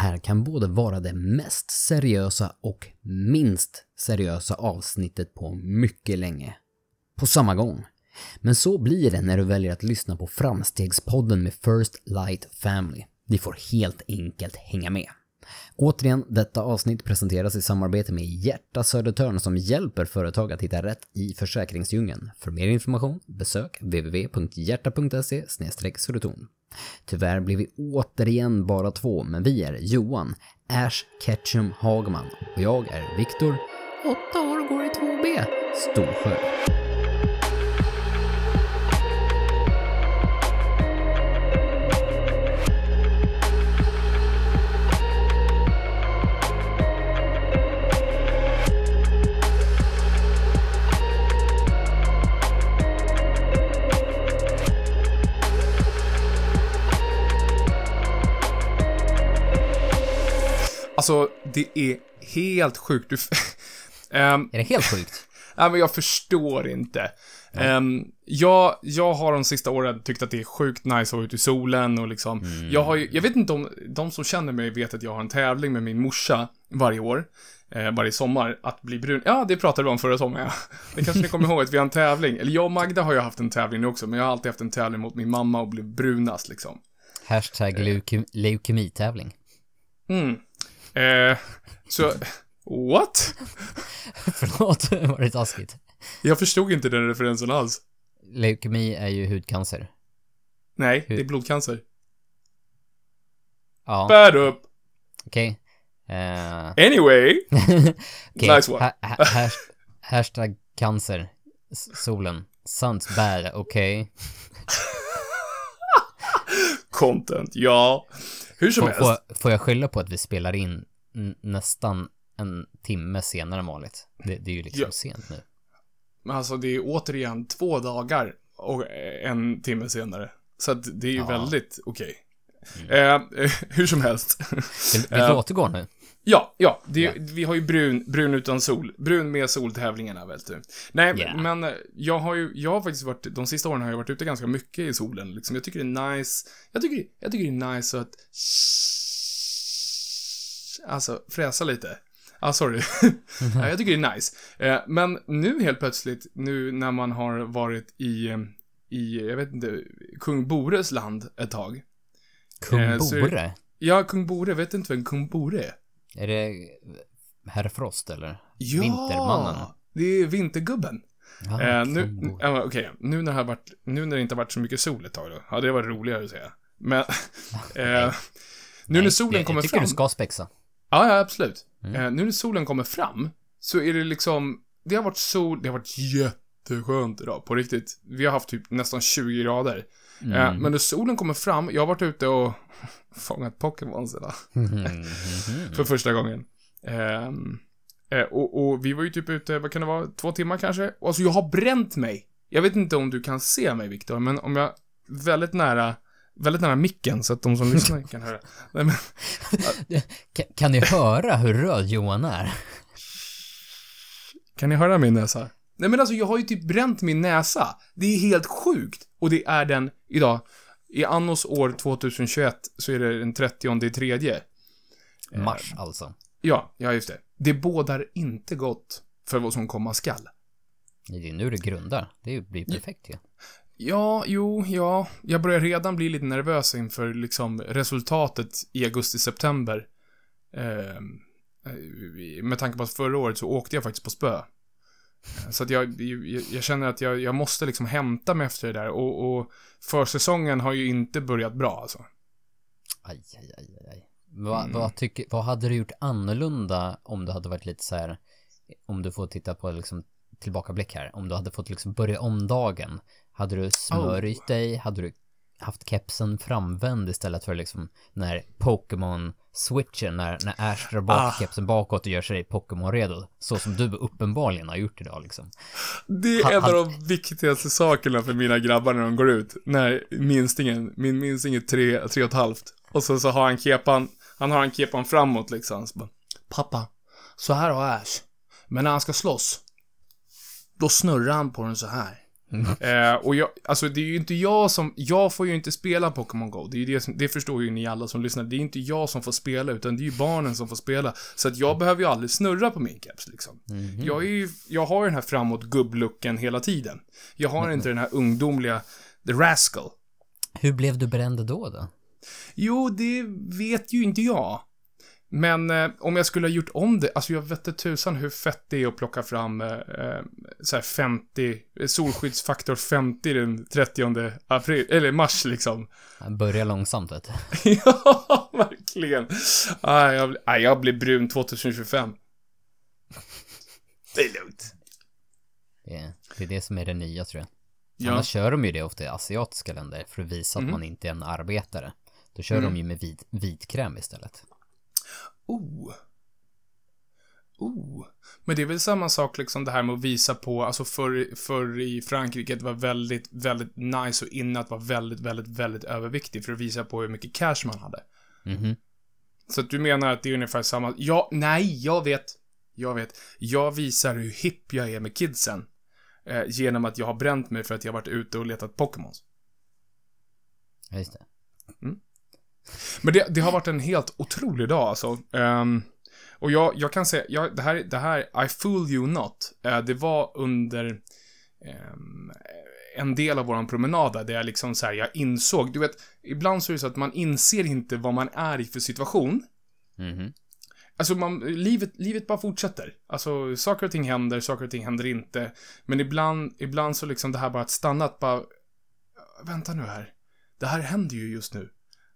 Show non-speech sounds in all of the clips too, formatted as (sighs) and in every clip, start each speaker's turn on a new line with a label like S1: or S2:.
S1: här kan både vara det mest seriösa och minst seriösa avsnittet på mycket länge. På samma gång. Men så blir det när du väljer att lyssna på Framstegspodden med First Light Family. Ni får helt enkelt hänga med. Återigen, detta avsnitt presenteras i samarbete med Hjärta Södertörn som hjälper företag att hitta rätt i försäkringsdjungeln. För mer information, besök www.hjärta.se Södertorn. Tyvärr blir vi återigen bara två, men vi är Johan, Ash Ketchum Hagman och jag är Viktor, 8 år och går i 2B, Storsjö.
S2: Alltså, det är helt sjukt. Du,
S1: um, (laughs) är det helt sjukt? (laughs)
S2: Nej, men jag förstår inte. Um, jag, jag har de sista åren tyckt att det är sjukt nice att vara ute i solen och liksom, mm. jag har ju, jag vet inte om, de som känner mig vet att jag har en tävling med min morsa varje år, eh, varje sommar, att bli brun. Ja, det pratade vi om förra sommaren, ja. (laughs) Det kanske ni kommer ihåg att vi har en tävling. Eller jag och Magda har ju haft en tävling nu också, men jag har alltid haft en tävling mot min mamma och bli brunast liksom.
S1: Hashtag leuke leukemitävling.
S2: Mm. Eh, så, what? (laughs)
S1: Förlåt, var det taskigt?
S2: Jag förstod inte den referensen alls.
S1: Leukemi är ju hudcancer.
S2: Nej, Hud... det är blodcancer.
S1: Ja.
S2: Bad up.
S1: Okej. Okay.
S2: Eh. Anyway. (laughs) okay. Nice one.
S1: ha ha hashtag cancer. Solen. Sant bär, okej. Okay. (laughs)
S2: Content, ja. Hur som
S1: får, helst. Får, får jag skylla på att vi spelar in nästan en timme senare än vanligt? Det, det är ju liksom ja. sent nu.
S2: Men alltså det är återigen två dagar och en timme senare. Så att det är ju ja. väldigt okej. Okay. Mm. Eh, (laughs) hur som helst.
S1: Vill, vill du eh, återgå nu?
S2: Ja, ja, det, yeah. vi har ju brun, brun utan sol. Brun med soltävlingarna vet du. Nej, yeah. men eh, jag har ju, jag har faktiskt varit, de sista åren har jag varit ute ganska mycket i solen. Liksom, jag tycker det är nice. Jag tycker, jag tycker det är nice att Alltså, fräsa lite. Ah, sorry. (laughs) ja, jag tycker det är nice. Eh, men nu helt plötsligt, nu när man har varit i, eh, i, jag vet inte, kung Bores land ett tag.
S1: Kung eh, Bore?
S2: Ja, kung Bore. Vet du inte vem kung Bore är?
S1: Är det Herr Frost eller? Ja! Vintermannen?
S2: det är Vintergubben. Ah, eh, nu, äh, okej, okay. nu när det har varit, nu när det inte har varit så mycket sol ett tag då, ja det var roligare att säga. Men, (laughs) eh, nu Nej, när solen
S1: jag,
S2: kommer
S1: jag tycker
S2: fram.
S1: du ska spexa.
S2: Ja, ja, absolut. Mm. Eh, nu när solen kommer fram, så är det liksom, det har varit sol, det har varit jätteskönt idag, på riktigt. Vi har haft typ nästan 20 grader. Eh, mm. Eh, men när solen kommer fram, jag har varit ute och (laughs) fångat Pokémons idag. För första gången. Um, och, och, vi var ju typ ute, vad kan det vara, två timmar kanske? Alltså jag har bränt mig. Jag vet inte om du kan se mig Viktor, men om jag väldigt nära väldigt nära micken så att de som lyssnar (laughs) kan höra. Nej, men, (laughs)
S1: kan, kan ni höra hur röd Johan är?
S2: Kan ni höra min näsa? Nej men alltså jag har ju typ bränt min näsa. Det är helt sjukt. Och det är den idag. I annos år 2021 så är det den 30 i tredje.
S1: Mars alltså.
S2: Ja, ja just det. Det bådar inte gott för vad som komma skall.
S1: Det är nu det grundar. Det blir perfekt ju. Ja.
S2: Ja, jo, ja. Jag börjar redan bli lite nervös inför liksom resultatet i augusti-september. Eh, med tanke på att förra året så åkte jag faktiskt på spö. Eh, så att jag, jag, jag känner att jag, jag, måste liksom hämta mig efter det där och, och försäsongen har ju inte börjat bra alltså.
S1: Aj, aj, aj, aj. Vad, mm. vad, tycker, vad hade du gjort annorlunda om du hade varit lite så här, om du får titta på liksom tillbakablick här, om du hade fått liksom börja om dagen. Hade du smörjt oh. dig? Hade du haft kepsen framvänd istället för liksom när Pokémon switchen när, när Ash drar bak ah. kepsen bakåt och gör sig Pokémon-redo. Så som du uppenbarligen har gjort idag liksom.
S2: Det är ha, en av de viktigaste sakerna för mina grabbar när de går ut. När minstingen, min minsting är tre, tre och ett halvt. Och så, så har han kepan, han har en kepan framåt liksom. Så bara, Pappa, så här har Ash. Men när han ska slåss, då snurrar han på den så här. (laughs) Eh, och jag, alltså det är ju inte jag som, jag får ju inte spela Pokémon Go. Det, är ju det, som, det förstår ju ni alla som lyssnar. Det är inte jag som får spela, utan det är ju barnen som får spela. Så att jag behöver ju aldrig snurra på min keps liksom.
S1: Mhm.
S2: Jag är ju, jag har den här framåt gubblucken hela tiden. Jag har inte den här ungdomliga, the rascal.
S1: Hur blev du bränd då då?
S2: Jo, det vet ju inte jag. Men eh, om jag skulle ha gjort om det, alltså jag vet tusan hur fett det är att plocka fram eh, eh, så här 50, eh, solskyddsfaktor 50 den 30 april, eller mars liksom.
S1: Börja långsamt vet du. (laughs)
S2: ja, verkligen. Ah, jag, ah, jag blir brun 2025. Det är lugnt.
S1: Det är, det är det som är det nya tror jag.
S2: Ja.
S1: Annars kör de ju det ofta i asiatiska länder för att visa att
S2: Mhm.
S1: man inte är en arbetare. Då kör
S2: Mm.
S1: de ju med vit, vitkräm istället.
S2: Oh. Oh. Men det är väl samma sak liksom det här med att visa på, alltså förr, förr i Frankrike, det var väldigt, väldigt nice och inne att vara väldigt, väldigt, väldigt överviktig för att visa på hur mycket cash man hade.
S1: Mhm.
S2: Så att du menar att det är ungefär samma, ja, nej, jag vet. Jag vet. Jag visar hur hipp jag är med kidsen. Eh, genom att jag har bränt mig för att jag har varit ute och letat Pokémons.
S1: Just det.
S2: Men det, det har varit en helt otrolig dag alltså. Ehm, och jag, jag kan säga, jag, det, här, det här, I fool you not, eh, det var under ehm, en del av våran promenad där, jag liksom så här, jag insåg, du vet, ibland så är det så att man inser inte vad man är i för situation.
S1: Mhm.
S2: Alltså, man, livet, livet bara fortsätter. Alltså, saker och ting händer, saker och ting händer inte. Men ibland, ibland så liksom det här bara att stanna, att bara, vänta nu här. Det här händer ju just nu.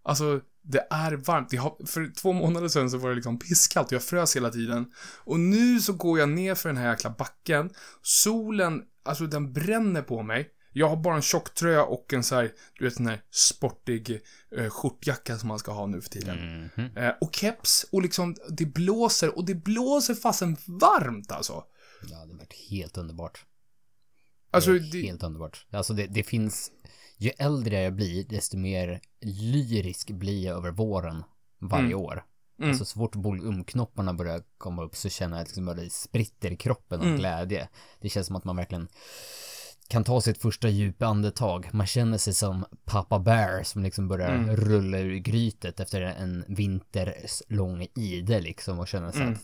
S2: Alltså, det är varmt. Det har, för två månader sedan så var det liksom pisskallt och jag frös hela tiden. Och nu så går jag ner för den här jäkla backen. Solen, alltså den bränner på mig. Jag har bara en tjocktröja och en så här, du vet, en här sportig eh, skjortjacka som man ska ha nu för tiden.
S1: Mhm.
S2: Eh, och keps och liksom, det blåser och det blåser fasen varmt alltså.
S1: Ja, det har varit helt underbart.
S2: Alltså,
S1: det är
S2: det,
S1: helt underbart. Alltså det, det finns, ju äldre jag blir, desto mer lyrisk blir jag över våren varje
S2: Mm.
S1: år.
S2: Mm.
S1: Alltså så fort volumknopparna börjar komma upp så känner jag att liksom bara det spritter i kroppen av
S2: Mm.
S1: glädje. Det känns som att man verkligen kan ta sitt första djupa andetag. Man känner sig som Papa Bear som liksom börjar
S2: Mm.
S1: rulla ur grytet efter en vinters lång ide liksom och känner så
S2: Mm.
S1: att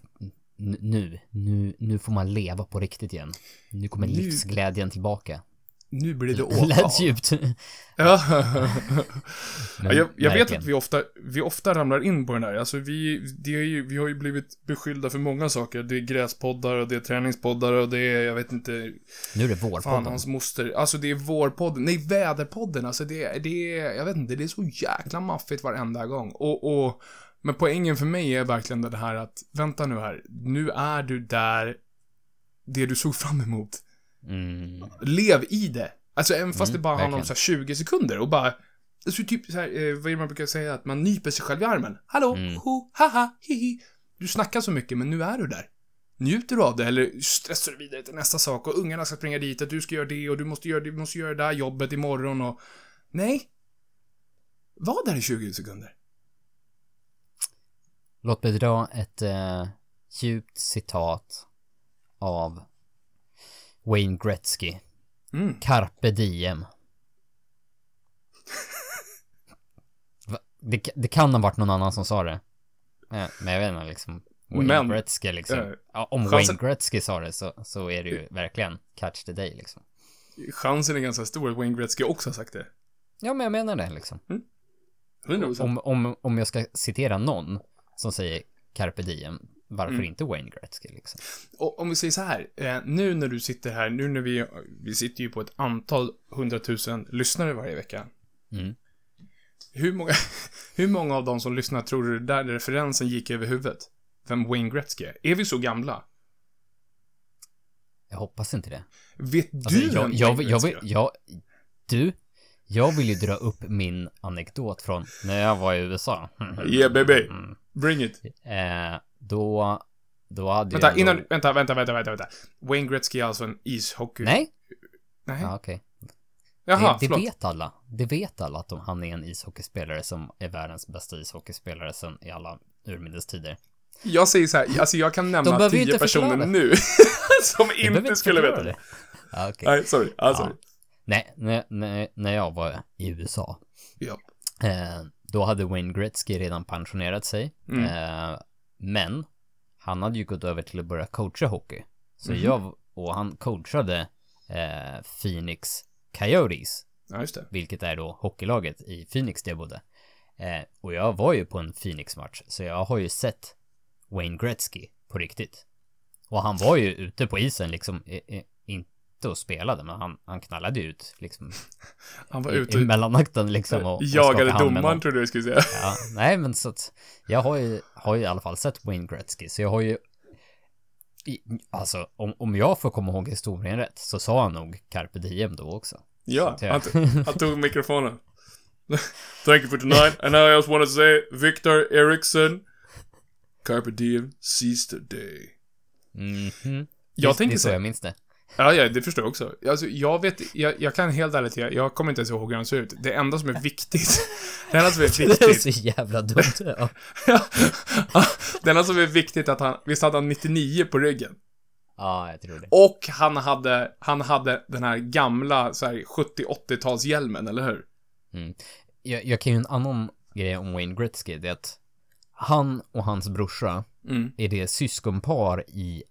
S1: nu, nu, nu får man leva på riktigt igen. Nu kommer
S2: Nu-
S1: livsglädjen tillbaka.
S2: Nu blir det (laughs) åka
S1: lät djupt.
S2: Ja. (laughs)
S1: Men
S2: ja, jag, jag vet att vi ofta, vi ofta ramlar in på den här. Alltså vi, det är ju, vi har ju blivit beskyllda för många saker. Det är gräspoddar och det är träningspoddar och det är, jag vet inte,
S1: Nu är det
S2: fan
S1: vårpodden.
S2: hans moster. Alltså det är vårpodden, nej väderpodden. Alltså det, är- det är, jag vet inte, det är så jäkla maffigt varenda gång. Och, och, men poängen för mig är verkligen det här att, vänta nu här, nu är du där, det du såg fram emot.
S1: Mm.
S2: lev i det. Alltså även fast
S1: Mm,
S2: det bara handlar om så här 20 sekunder och bara, alltså typ så här, eh, vad är det man brukar säga, att man nyper sig själv i armen. Hallå,
S1: Mm.
S2: ho, haha, hihi. Du snackar så mycket, men nu är du där. Njuter du av det, eller stressar du vidare till nästa sak och ungarna ska springa dit, att du ska göra det och du måste göra det, du måste göra det där jobbet imorgon och... Nej. Var där i 20 sekunder.
S1: Låt mig dra ett eh, djupt citat av Wayne Gretzky.
S2: Mm.
S1: Carpe diem. Det, det kan ha varit någon annan som sa det. Eh, Men jag vet inte liksom. Wayne
S2: Men,
S1: Gretzky liksom.
S2: eh,
S1: ja, om
S2: chansen-
S1: Wayne Gretzky sa det så, så är det ju verkligen catch the day liksom.
S2: Chansen är ganska stor att Wayne Gretzky också har sagt det.
S1: Ja, men jag menar det liksom.
S2: 100%.
S1: Om, om, om jag ska citera någon som säger carpe diem, varför
S2: Mm.
S1: inte Wayne Gretzky liksom?
S2: Och om vi säger så här, eh, nu när du sitter här, nu när vi, vi sitter ju på ett antal hundratusen lyssnare varje vecka.
S1: Mm.
S2: Hur många, (laughs) hur många av de som lyssnar tror du där referensen gick över huvudet? Vem Wayne Gretzky är? Är vi så gamla?
S1: Jag hoppas inte det.
S2: Vet
S1: Alltså,
S2: du
S1: jag,
S2: vem
S1: jag,
S2: Wayne
S1: jag,
S2: Gretzky
S1: jag, jag, du, jag vill ju dra upp min anekdot från när jag var i USA.
S2: Yeah baby,
S1: Mm.
S2: bring it.
S1: Eh, då, då hade
S2: Vänta,
S1: jag
S2: innan, vänta, vänta, vänta, vänta, vänta. Wayne Gretzky är alltså en ishockey...
S1: Nej?
S2: Nej.
S1: Ja, okej.
S2: Jaha,
S1: det, det vet alla. Det vet alla att de, han är en ishockeyspelare som är världens bästa ishockeyspelare sen i alla urminnes tider.
S2: Jag säger så här, alltså jag kan nämna tio
S1: inte
S2: personer nu (laughs) som
S1: behöver
S2: inte skulle veta det.
S1: Ja, okej.
S2: Nej, sorry. Ja, sorry.
S1: Nej, när, när, när jag var i USA.
S2: Ja.
S1: Eh, då hade Wayne Gretzky redan pensionerat sig.
S2: Mm.
S1: Eh, men han hade ju gått över till att börja coacha hockey. Så
S2: Mhm.
S1: jag, och han coachade eh, Phoenix Coyotes,
S2: Ja, just det.
S1: vilket är då hockeylaget i Phoenix där jag bodde. Eh, och jag var ju på en Phoenix-match, så jag har ju sett Wayne Gretzky på riktigt. Och han var ju ute på isen liksom, eh, eh, inte och spelade, men han, han knallade ut liksom (laughs)
S2: Han var
S1: i,
S2: ute
S1: i mellanakten liksom och, och
S2: jagade domaren,
S1: någon.
S2: trodde jag skulle säga.
S1: Ja, nej men så att jag har ju, har ju i alla fall sett Wayne Gretzky, så jag har ju i, Alltså, om, om jag får komma ihåg historien rätt så sa han nog carpe diem då också.
S2: Ja, han,
S1: att
S2: han tog mikrofonen. (laughs) Thank you for tonight. And now I just want to say, Victor Eriksson, Carpe Diem, seize the day.
S1: Mhm.
S2: Jag
S1: Det-
S2: tänker
S1: det
S2: så
S1: jag minns det.
S2: Ja, ja, det förstår jag också. Alltså, jag vet, jag, jag kan helt ärligt säga, jag kommer inte ens ihåg hur han ser ut. Det enda som är viktigt, det enda som är (laughs)
S1: Det är
S2: viktigt,
S1: så jävla dumt. (laughs) Ja.
S2: det enda som är viktigt är att han, visst hade han 99 på ryggen?
S1: ja, jag tror det.
S2: Och han hade, han hade den här gamla, så här 70-80-talshjälmen, eller hur?
S1: Jag, jag kan ju en annan grej om Wayne Gretzky, det är att han och hans brorsa
S2: Mm,
S1: är det syskonpar i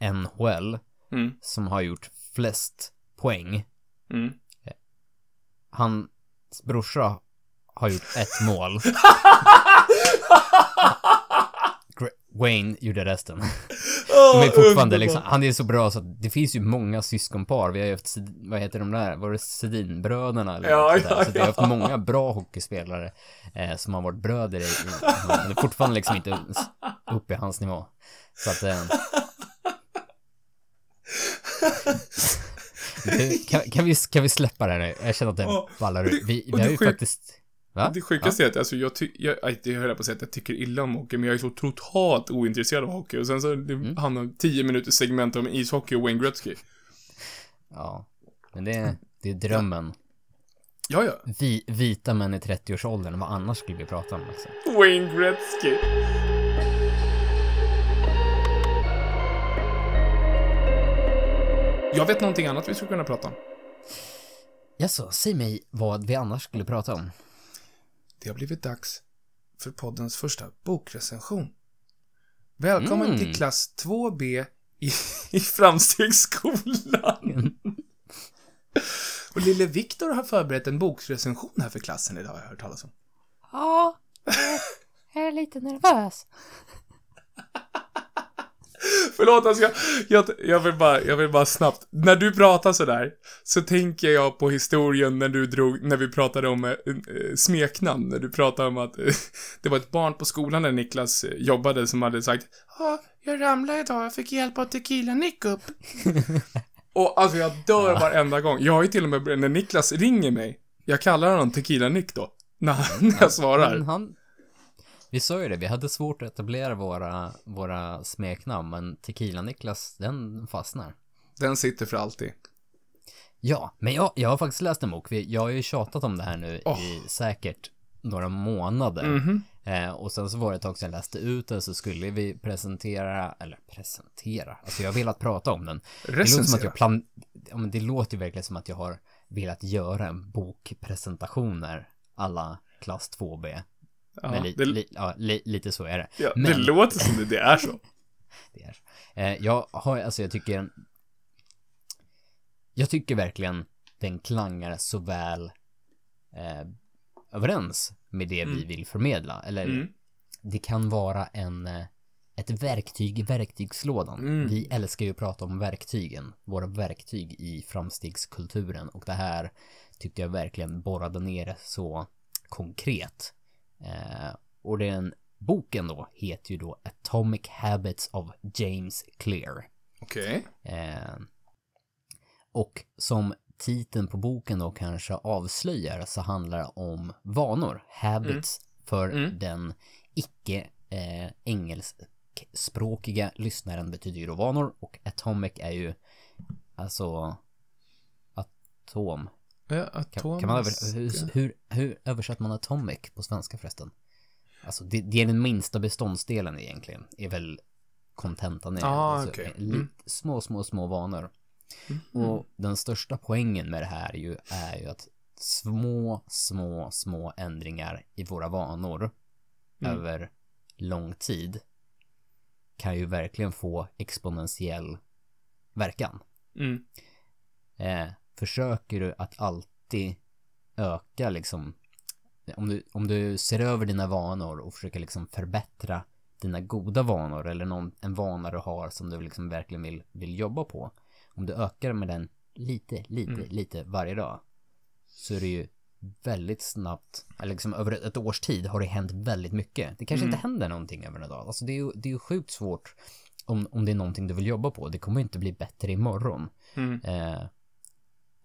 S1: NHL
S2: mm,
S1: som har gjort flest poäng
S2: mm.
S1: Hans brorsa har gjort ett (laughs) mål. Wayne gjorde resten. De är fortfarande liksom, han är så bra så att det finns ju många syskonpar. Vi har ju haft, vad heter de där? Var det Sedinbröderna eller
S2: Ja, ja,
S1: Så vi har haft många bra hockeyspelare eh, som har varit bröder i, i men det är fortfarande liksom inte upp i hans nivå. Så att eh, du, (laughs) kan, kan, vi, kan vi släppa det här nu? Jag känner att det
S2: Ja,
S1: ballar ur. Vi, vi har ju
S2: sjuk-
S1: faktiskt... Va?
S2: Det sjukaste är att, alltså, jag tycker, jag, det höll jag på att säga att jag tycker illa om hockey, men jag är så totalt ointresserad av hockey. Och sen så det
S1: Mm.
S2: hamnar 10 minuters segment om ishockey och Wayne Gretzky.
S1: Ja, men det, det är drömmen.
S2: Ja, ja.
S1: Vi, vita män i 30-årsåldern, vad annars skulle vi prata om alltså?
S2: Wayne Gretzky. Jag vet någonting annat vi skulle kunna prata om.
S1: Jaså, säg mig vad vi annars skulle prata om.
S2: Det har blivit dags för poddens första bokrecension. Välkommen
S1: Mm.
S2: till klass 2B i, i Framstegsskolan. Och lille Viktor har förberett en bokrecension här för klassen idag, har jag hört talas om.
S1: Ja, jag är lite nervös.
S2: Förlåt, alltså jag, jag, jag, vill bara, jag vill bara snabbt. När du pratar sådär, så tänker jag på historien när du drog, när vi pratade om eh, smeknamn. När du pratade om att eh, det var ett barn på skolan där Niklas jobbade som hade sagt Ja, jag ramlade idag, jag fick hjälp av Tequila-Nick upp. (laughs) och alltså jag dör varenda gång. Jag har ju till och med, när Niklas ringer mig, jag kallar honom Tequila-Nick då. När, när jag svarar.
S1: Men han... Vi sa ju det, vi hade svårt att etablera våra, våra smeknamn, men Tequila-Niklas, den fastnar.
S2: Den sitter för alltid.
S1: Ja, men jag, jag har faktiskt läst en bok. Jag har ju tjatat om det här nu
S2: Åh.
S1: i säkert några månader.
S2: Mhm.
S1: Eh, och sen så var det ett tag sedan jag läste ut den så skulle vi presentera, eller presentera, alltså jag har velat prata om den. Det låter som att jag plan... Ja men det låter ju verkligen som att jag har velat göra en bokpresentationer alla klass 2B.
S2: Ja,
S1: men li,
S2: det,
S1: li, ja, li, lite så är det.
S2: ja,
S1: men-
S2: det låter som det, (laughs) det är så.
S1: det är. Eh, jag har, alltså jag tycker Jag tycker verkligen den klangar så väl eh, överens med det vi
S2: Mm.
S1: vill förmedla. Eller
S2: Mm.
S1: det kan vara en eh, ett verktyg i verktygslådan.
S2: Mm.
S1: Vi älskar ju att prata om verktygen, våra verktyg i framstegskulturen och det här tyckte jag verkligen borrade ner så konkret. Eh, och den boken då heter ju då Atomic Habits of James Clear.
S2: Okej.
S1: Eh, och som titeln på boken då kanske avslöjar så handlar det om vanor, habits, för
S2: Mm.
S1: den icke eh, engelskspråkiga lyssnaren betyder ju då vanor och atomic är ju alltså atom.
S2: Ja,
S1: Kan, kan man över, hur, hur, hur översätter man atomic på svenska förresten? Alltså det, det är den minsta beståndsdelen egentligen, är väl kontentan i.
S2: Ah,
S1: Alltså, li-
S2: Mm.
S1: Små, små, små vanor. Mm. Och den största poängen med det här ju är ju att små, små, små ändringar i våra vanor mm. över lång tid kan ju verkligen få exponentiell verkan. Mm. Eh, försöker du att alltid öka liksom om du, om du ser över dina vanor och försöker liksom förbättra dina goda vanor eller någon, en vana du har som du liksom verkligen vill, vill jobba på. Om du ökar med den lite, lite, mm. lite varje dag så är det ju väldigt snabbt, eller liksom över ett års tid har det hänt väldigt mycket. Det kanske mm. inte händer någonting över en dag. Alltså det är ju, det är ju sjukt svårt om, om det är någonting du vill jobba på. Det kommer inte bli bättre imorgon. Mm. Eh,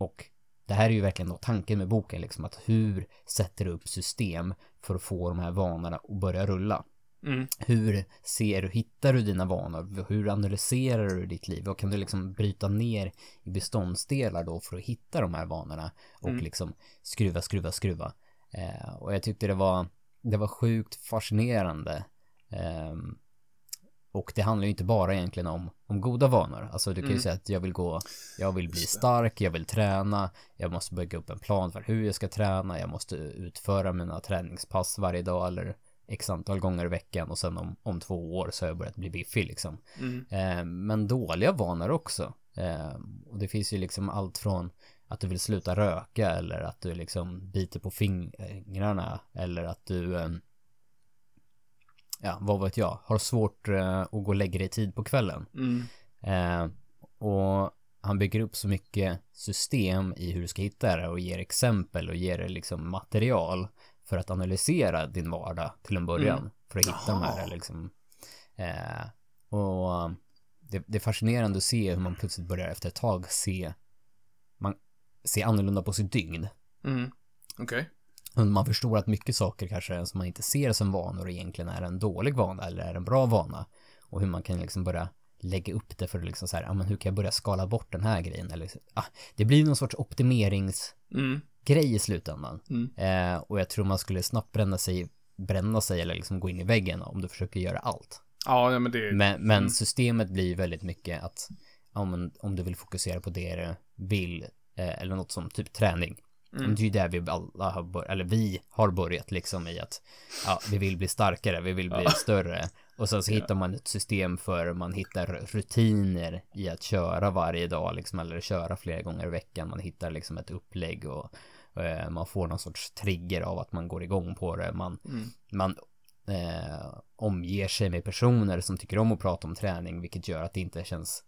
S1: och det här är ju verkligen då tanken med boken, liksom att hur sätter du upp system för att få de här vanorna att börja rulla? Mm. Hur ser du, hittar du dina vanor? Hur analyserar du ditt liv? Och kan du liksom bryta ner i beståndsdelar då för att hitta de här vanorna och mm. liksom skruva, skruva, skruva. Eh, och jag tyckte det var, det var sjukt fascinerande. Eh, och det handlar ju inte bara egentligen om, om goda vanor. Alltså du kan ju mm. säga att jag vill gå, jag vill bli stark, jag vill träna, jag måste bygga upp en plan för hur jag ska träna, jag måste utföra mina träningspass varje dag eller x antal gånger i veckan och sen om, om två år så har jag börjat bli biffig liksom. Mm. Eh, men dåliga vanor också. Eh, och det finns ju liksom allt från att du vill sluta röka eller att du liksom biter på fingrarna eller att du eh, ja, vad vet jag, har svårt eh, att gå och lägga dig tid på kvällen. Mm. Eh, och han bygger upp så mycket system i hur du ska hitta det och ger exempel och ger liksom material för att analysera din vardag till en början. Mm. För att hitta Jaha. de här liksom. Eh, och det, det, är fascinerande att se hur man plötsligt börjar efter ett tag se man ser annorlunda på sitt dygn.
S2: Mm. Okej. Okay.
S1: Man förstår att mycket saker kanske som man inte ser som vanor egentligen är en dålig vana eller är en bra vana. Och hur man kan liksom börja lägga upp det för att liksom så här, ja men hur kan jag börja skala bort den här grejen eller, ah, det blir någon sorts optimerings mm. grej i slutändan. Mm. Eh, och jag tror man skulle snabbt bränna sig, bränna sig eller liksom gå in i väggen om du försöker göra allt.
S2: Ja, ja men det
S1: Men, men mm. systemet blir väldigt mycket att, ja, men, om du vill fokusera på det du vill, eh, eller något som typ träning, Mm. Det är ju där vi alla har börjat, eller vi har börjat liksom i att ja, vi vill bli starkare, vi vill bli ja. större. Och sen så ja. hittar man ett system för man hittar rutiner i att köra varje dag liksom, eller köra flera gånger i veckan. Man hittar liksom ett upplägg och, och eh, man får någon sorts trigger av att man går igång på det. Man, mm. man eh, omger sig med personer som tycker om att prata om träning, vilket gör att det inte känns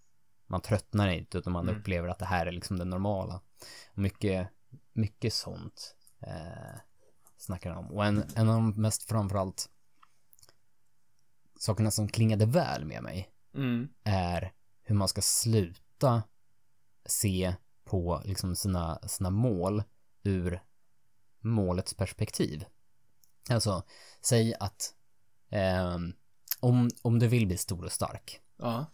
S1: man tröttnar inte utan man mm. upplever att det här är liksom det normala. Mycket mycket sånt eh, snackar han om. Och en, en av de mest framförallt sakerna som klingade väl med mig mm. är hur man ska sluta se på liksom sina, sina mål ur målets perspektiv. Alltså, säg att eh, om, om du vill bli stor och stark.
S2: Ja,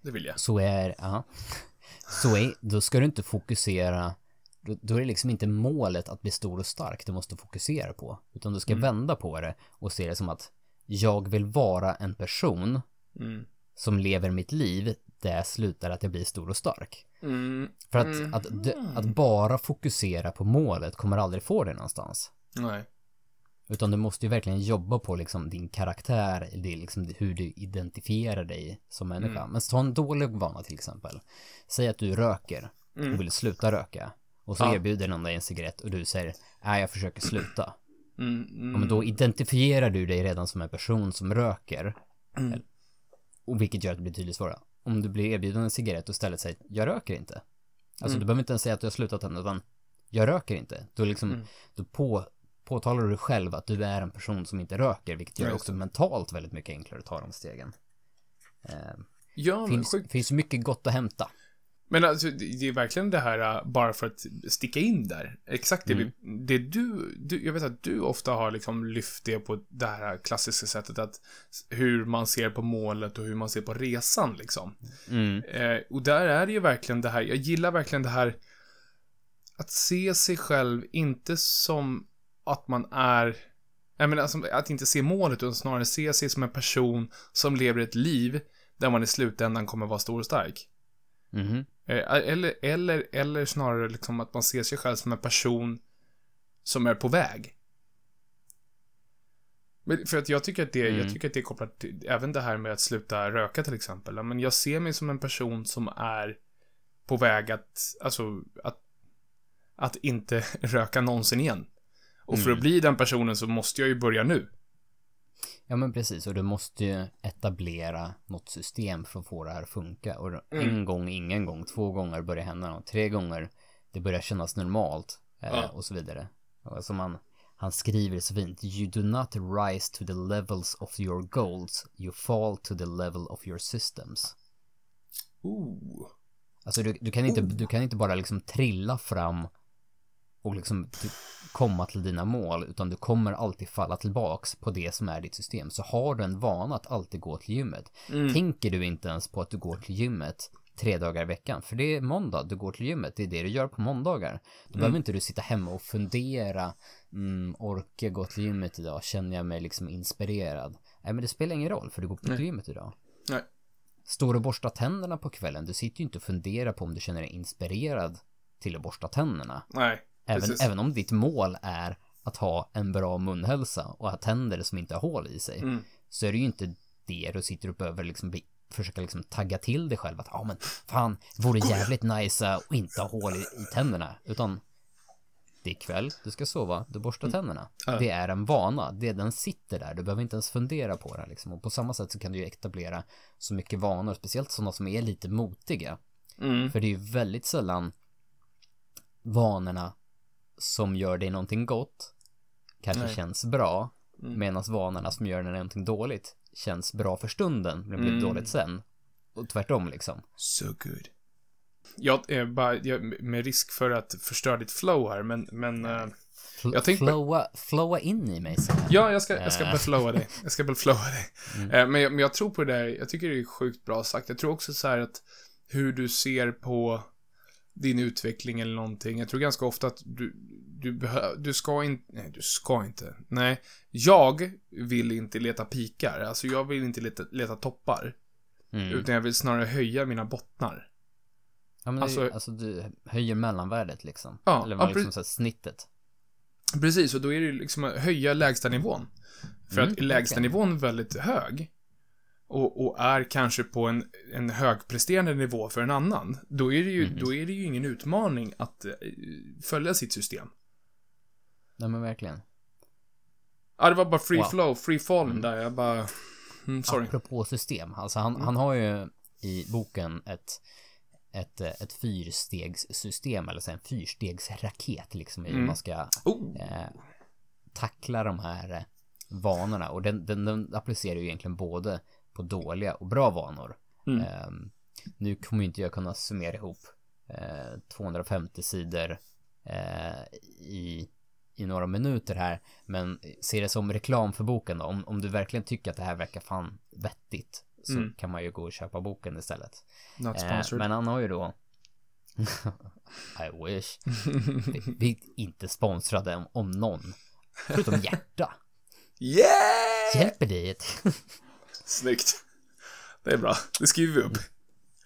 S2: det vill jag.
S1: Så är, ja, så är, då ska du inte fokusera då, då, är det liksom inte målet att bli stor och stark du måste fokusera på. Utan du ska mm. vända på det och se det som att jag vill vara en person mm. som lever mitt liv där slutar att jag blir stor och stark. Mm. För att, mm. att, att, bara fokusera på målet kommer aldrig få dig någonstans.
S2: Nej.
S1: Utan du måste ju verkligen jobba på liksom din karaktär, det liksom hur du identifierar dig som människa. Mm. Men ta en dålig vana till exempel. Säg att du röker och mm. vill sluta röka. Och så ja. erbjuder någon dig en cigarett och du säger, nej jag försöker sluta. Mm, mm. Ja, men då identifierar du dig redan som en person som röker. Mm. Och vilket gör att det blir tydligt svårare. Om du blir erbjuden en cigarett och istället säger, jag röker inte. Alltså mm. du behöver inte ens säga att du har slutat än, utan jag röker inte. Då liksom, mm. då på, påtalar du själv att du är en person som inte röker, vilket gör det också mentalt väldigt mycket enklare att ta de stegen. Eh, ja, finns, sjuk... finns mycket gott att hämta.
S2: Men alltså, det är verkligen det här, uh, bara för att sticka in där. Exakt det, mm. vi, det du, du, jag vet att du ofta har liksom lyft det på det här klassiska sättet att hur man ser på målet och hur man ser på resan liksom. Mm. Eh, och där är det ju verkligen det här, jag gillar verkligen det här att se sig själv inte som att man är jag menar, alltså, att inte se målet, utan snarare se sig som en person som lever ett liv där man i slutändan kommer vara stor och stark. Eh, Eller, eller, eller snarare liksom att man ser sig själv som en person som är på väg. Men för att jag tycker att det,
S1: Mm.
S2: jag tycker att det är kopplat till, även det här med att sluta röka till exempel. Men jag ser mig som en person som är på väg att, alltså, att, att inte (laughs) röka någonsin igen. Och för
S1: Mm.
S2: att bli den personen så måste jag ju börja nu.
S1: Ja men precis, och du måste ju etablera något system för att få det här att funka. Och
S2: Mm.
S1: en gång, ingen gång, två gånger börjar hända något, tre gånger det börjar kännas normalt eh,
S2: Ja.
S1: och så vidare. Och Alltså man, han skriver så fint, you do not rise to the levels of your goals, you fall to the level of your systems.
S2: Ooh.
S1: Alltså du, du, kan inte, du kan inte bara liksom trilla fram och liksom komma till dina mål, utan du kommer alltid falla tillbaks på det som är ditt system. Så har du en vana att alltid gå till gymmet,
S2: Mm.
S1: tänker du inte ens på att du går till gymmet tre dagar i veckan, för det är måndag, du går till gymmet, det är det du gör på måndagar. Då behöver inte du sitta hemma och fundera, mm, orkar jag gå till gymmet idag, känner jag mig liksom inspirerad? Nej men det spelar ingen roll, för du går på till gymmet idag.
S2: Nej.
S1: Står du och borstar tänderna på kvällen, du sitter ju inte och funderar på om du känner dig inspirerad till att borsta tänderna.
S2: Nej.
S1: Även,
S2: Precis.
S1: även om ditt mål är att ha en bra munhälsa och ha tänder som inte har hål i sig.
S2: Mm.
S1: Så är det ju inte det du sitter och behöver liksom bli, försöka liksom tagga till dig själv att ja men fan, vore jävligt nice att inte ha hål i, i tänderna. Utan det är kväll, du ska sova, du borstar tänderna.
S2: Ja.
S1: Det är en vana, det den sitter där, du behöver inte ens fundera på den liksom. Och på samma sätt så kan du ju etablera så mycket vanor, speciellt sådana som är lite motiga.
S2: Mm.
S1: För det är ju väldigt sällan vanorna som gör dig någonting gott kanske
S2: Nej.
S1: känns bra.
S2: Mm.
S1: Medan vanorna som gör dig någonting dåligt känns bra för stunden men blir
S2: Mm.
S1: dåligt sen. Och tvärtom liksom.
S2: So good. Jag, eh, bara, jag, med risk för att förstöra ditt flow här, men, men eh, Jag tänkte
S1: flowa, flowa in i mig så här.
S2: Ja, jag ska, jag ska
S1: Eh.
S2: väl flowa dig. Jag ska väl flowa dig.
S1: Mm.
S2: Eh, Men, jag, men jag tror på det där, jag tycker det är sjukt bra sagt. Jag tror också så här att hur du ser på din utveckling eller någonting. Jag tror ganska ofta att du, du behöver, du ska inte, nej du ska inte. Nej, jag vill inte leta pikar. Alltså jag vill inte leta, leta toppar.
S1: Mm.
S2: Utan jag vill snarare höja mina bottnar.
S1: Ja, men alltså,
S2: alltså-
S1: alltså du höjer mellanvärdet liksom.
S2: Ja,
S1: Eller
S2: ja,
S1: liksom så här snittet.
S2: Precis, och då är det ju liksom att höja lägstanivån. För
S1: Mm,
S2: att är lägstanivån väldigt hög och, och är kanske på en, en högpresterande nivå för en annan, då är det ju,
S1: Mm.
S2: då är det ju ingen utmaning att eh, följa sitt system.
S1: Nej men verkligen.
S2: Ja, det var bara free
S1: Wow.
S2: flow, free fallen
S1: Mm.
S2: där, jag bara... Mm, sorry.
S1: Apropå system. Alltså han,
S2: Mm.
S1: han har ju i boken ett, ett, eh, ett fyrstegssystem eller så en fyrstegsraket liksom i hur
S2: Mm.
S1: man ska
S2: Oh,
S1: eh, tackla de här eh, vanorna och den, den, den applicerar ju egentligen både på dåliga och bra vanor.
S2: Mm.
S1: Ehm, nu kommer inte jag kunna summera ihop eh, 250 sidor eh, i, i några minuter här, men se det som reklam för boken då. Om, om du verkligen tycker att det här verkar fan vettigt så
S2: Mm.
S1: kan man ju gå och köpa boken istället.
S2: sponsored.
S1: men han har ju då (laughs) I wish. Vi, (laughs) vi är inte sponsrade om, om någon. Förutom hjärta.
S2: yeah!
S1: Hjälper dig ett (laughs)
S2: Snyggt. Det är bra. Det skriver vi upp.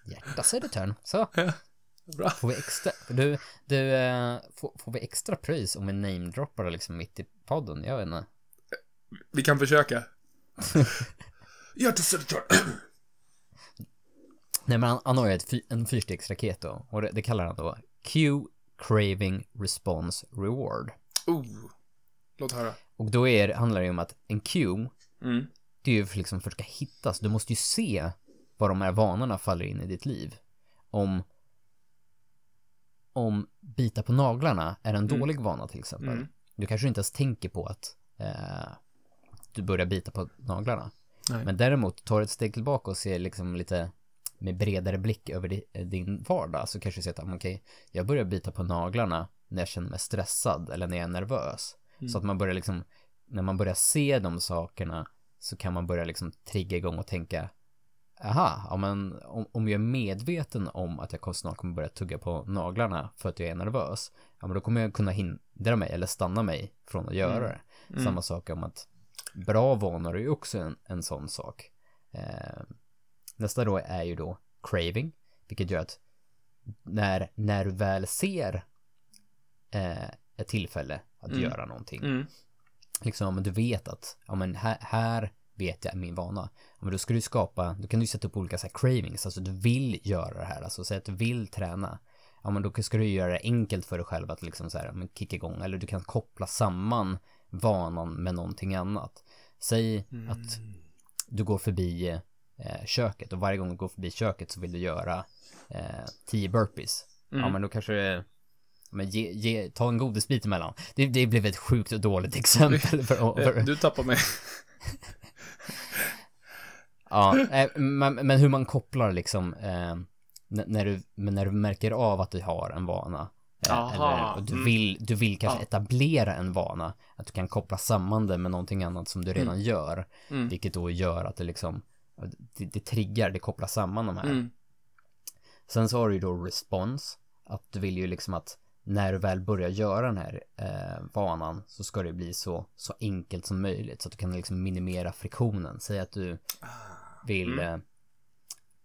S1: hjärta Södertörn. Så,
S2: Bra.
S1: får vi extra. Du, du eh, får, får vi extra pris om vi namedroppar liksom mitt i podden? Jag vet inte.
S2: Vi kan försöka. (laughs) Till Södertörn. (clears throat)
S1: Nej men han, han har ju ett, en fyrstegsraket då. Och det, det kallar han då Q Craving Response Reward.
S2: Oh. Låt höra.
S1: Och då är, handlar det ju om att en Q
S2: Mm.
S1: Det är ju för liksom för att det ska hittas. Du måste ju se var de här vanorna faller in i ditt liv. Om om bita på naglarna är en
S2: Mm.
S1: dålig vana till exempel.
S2: Mm.
S1: Du kanske inte ens tänker på att eh, du börjar bita på naglarna.
S2: Nej.
S1: Men däremot tar ett steg tillbaka och ser liksom lite med bredare blick över eh, din vardag så kanske du ser att, ah, okej, jag börjar bita på naglarna när jag känner mig stressad eller när jag är nervös.
S2: Mm.
S1: Så att man börjar liksom, när man börjar se de sakerna så kan man börja liksom trigga igång och tänka, aha, ja men om, om jag är medveten om att jag snart kommer börja tugga på naglarna för att jag är nervös, ja men då kommer jag kunna hindra mig eller stanna mig från att göra
S2: Mm.
S1: det.
S2: Mm.
S1: Samma sak om att bra vanor är ju också en, en sån sak. Eh, nästa då är ju då craving, vilket gör att när, när du väl ser eh, ett tillfälle att
S2: Mm.
S1: göra någonting.
S2: Mm.
S1: Liksom, du vet att, ja men här, här vet jag är min vana. Ja, men då ska du skapa, då kan du sätta upp olika så här cravings, alltså du vill göra det här, alltså säg att du vill träna. Ja men då ska du göra det enkelt för dig själv att liksom så här, ja, men kicka igång, eller du kan koppla samman vanan med någonting annat. Säg
S2: Mm.
S1: att du går förbi eh, köket och varje gång du går förbi köket så vill du göra eh, 10 burpees. Ja
S2: Mm.
S1: men då kanske det men ge, ge, ta en godisbit emellan. Det, det blev ett sjukt och dåligt exempel. För, för,
S2: Eh, Du tappar mig. (laughs)
S1: ja, eh, men, men hur man kopplar liksom eh, när, du, när du märker av att du har en vana. Eh,
S2: Aha,
S1: eller och du
S2: mm.
S1: vill, du vill kanske
S2: Ja.
S1: etablera en vana. Att du kan koppla samman det med någonting annat som du redan gör.
S2: Mm.
S1: Vilket då gör att det liksom, det, det triggar, det kopplar samman de här.
S2: Mm.
S1: Sen så har du ju då respons. Att du vill ju liksom att när du väl börjar göra den här eh, vanan så ska det bli så, så enkelt som möjligt. Så att du kan liksom minimera friktionen. Säg att du vill eh,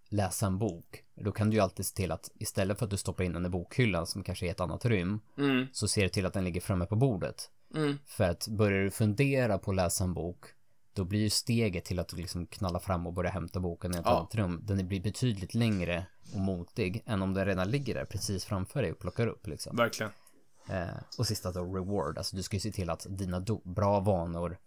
S1: läsa en bok. Då kan du ju alltid se till att istället för att du stoppar in den i bokhyllan som kanske är ett annat rum.
S2: Mm.
S1: Så ser du till att den ligger framme på bordet.
S2: Mm.
S1: För att börjar du fundera på att läsa en bok då blir ju steget till att du liksom knallar fram och börjar hämta boken i ett
S2: Ja.
S1: annat rum. Den blir betydligt längre och motig än om den redan ligger där precis framför dig och plockar upp liksom.
S2: Verkligen.
S1: Eh, och sista då reward, alltså du ska ju se till att dina bra vanor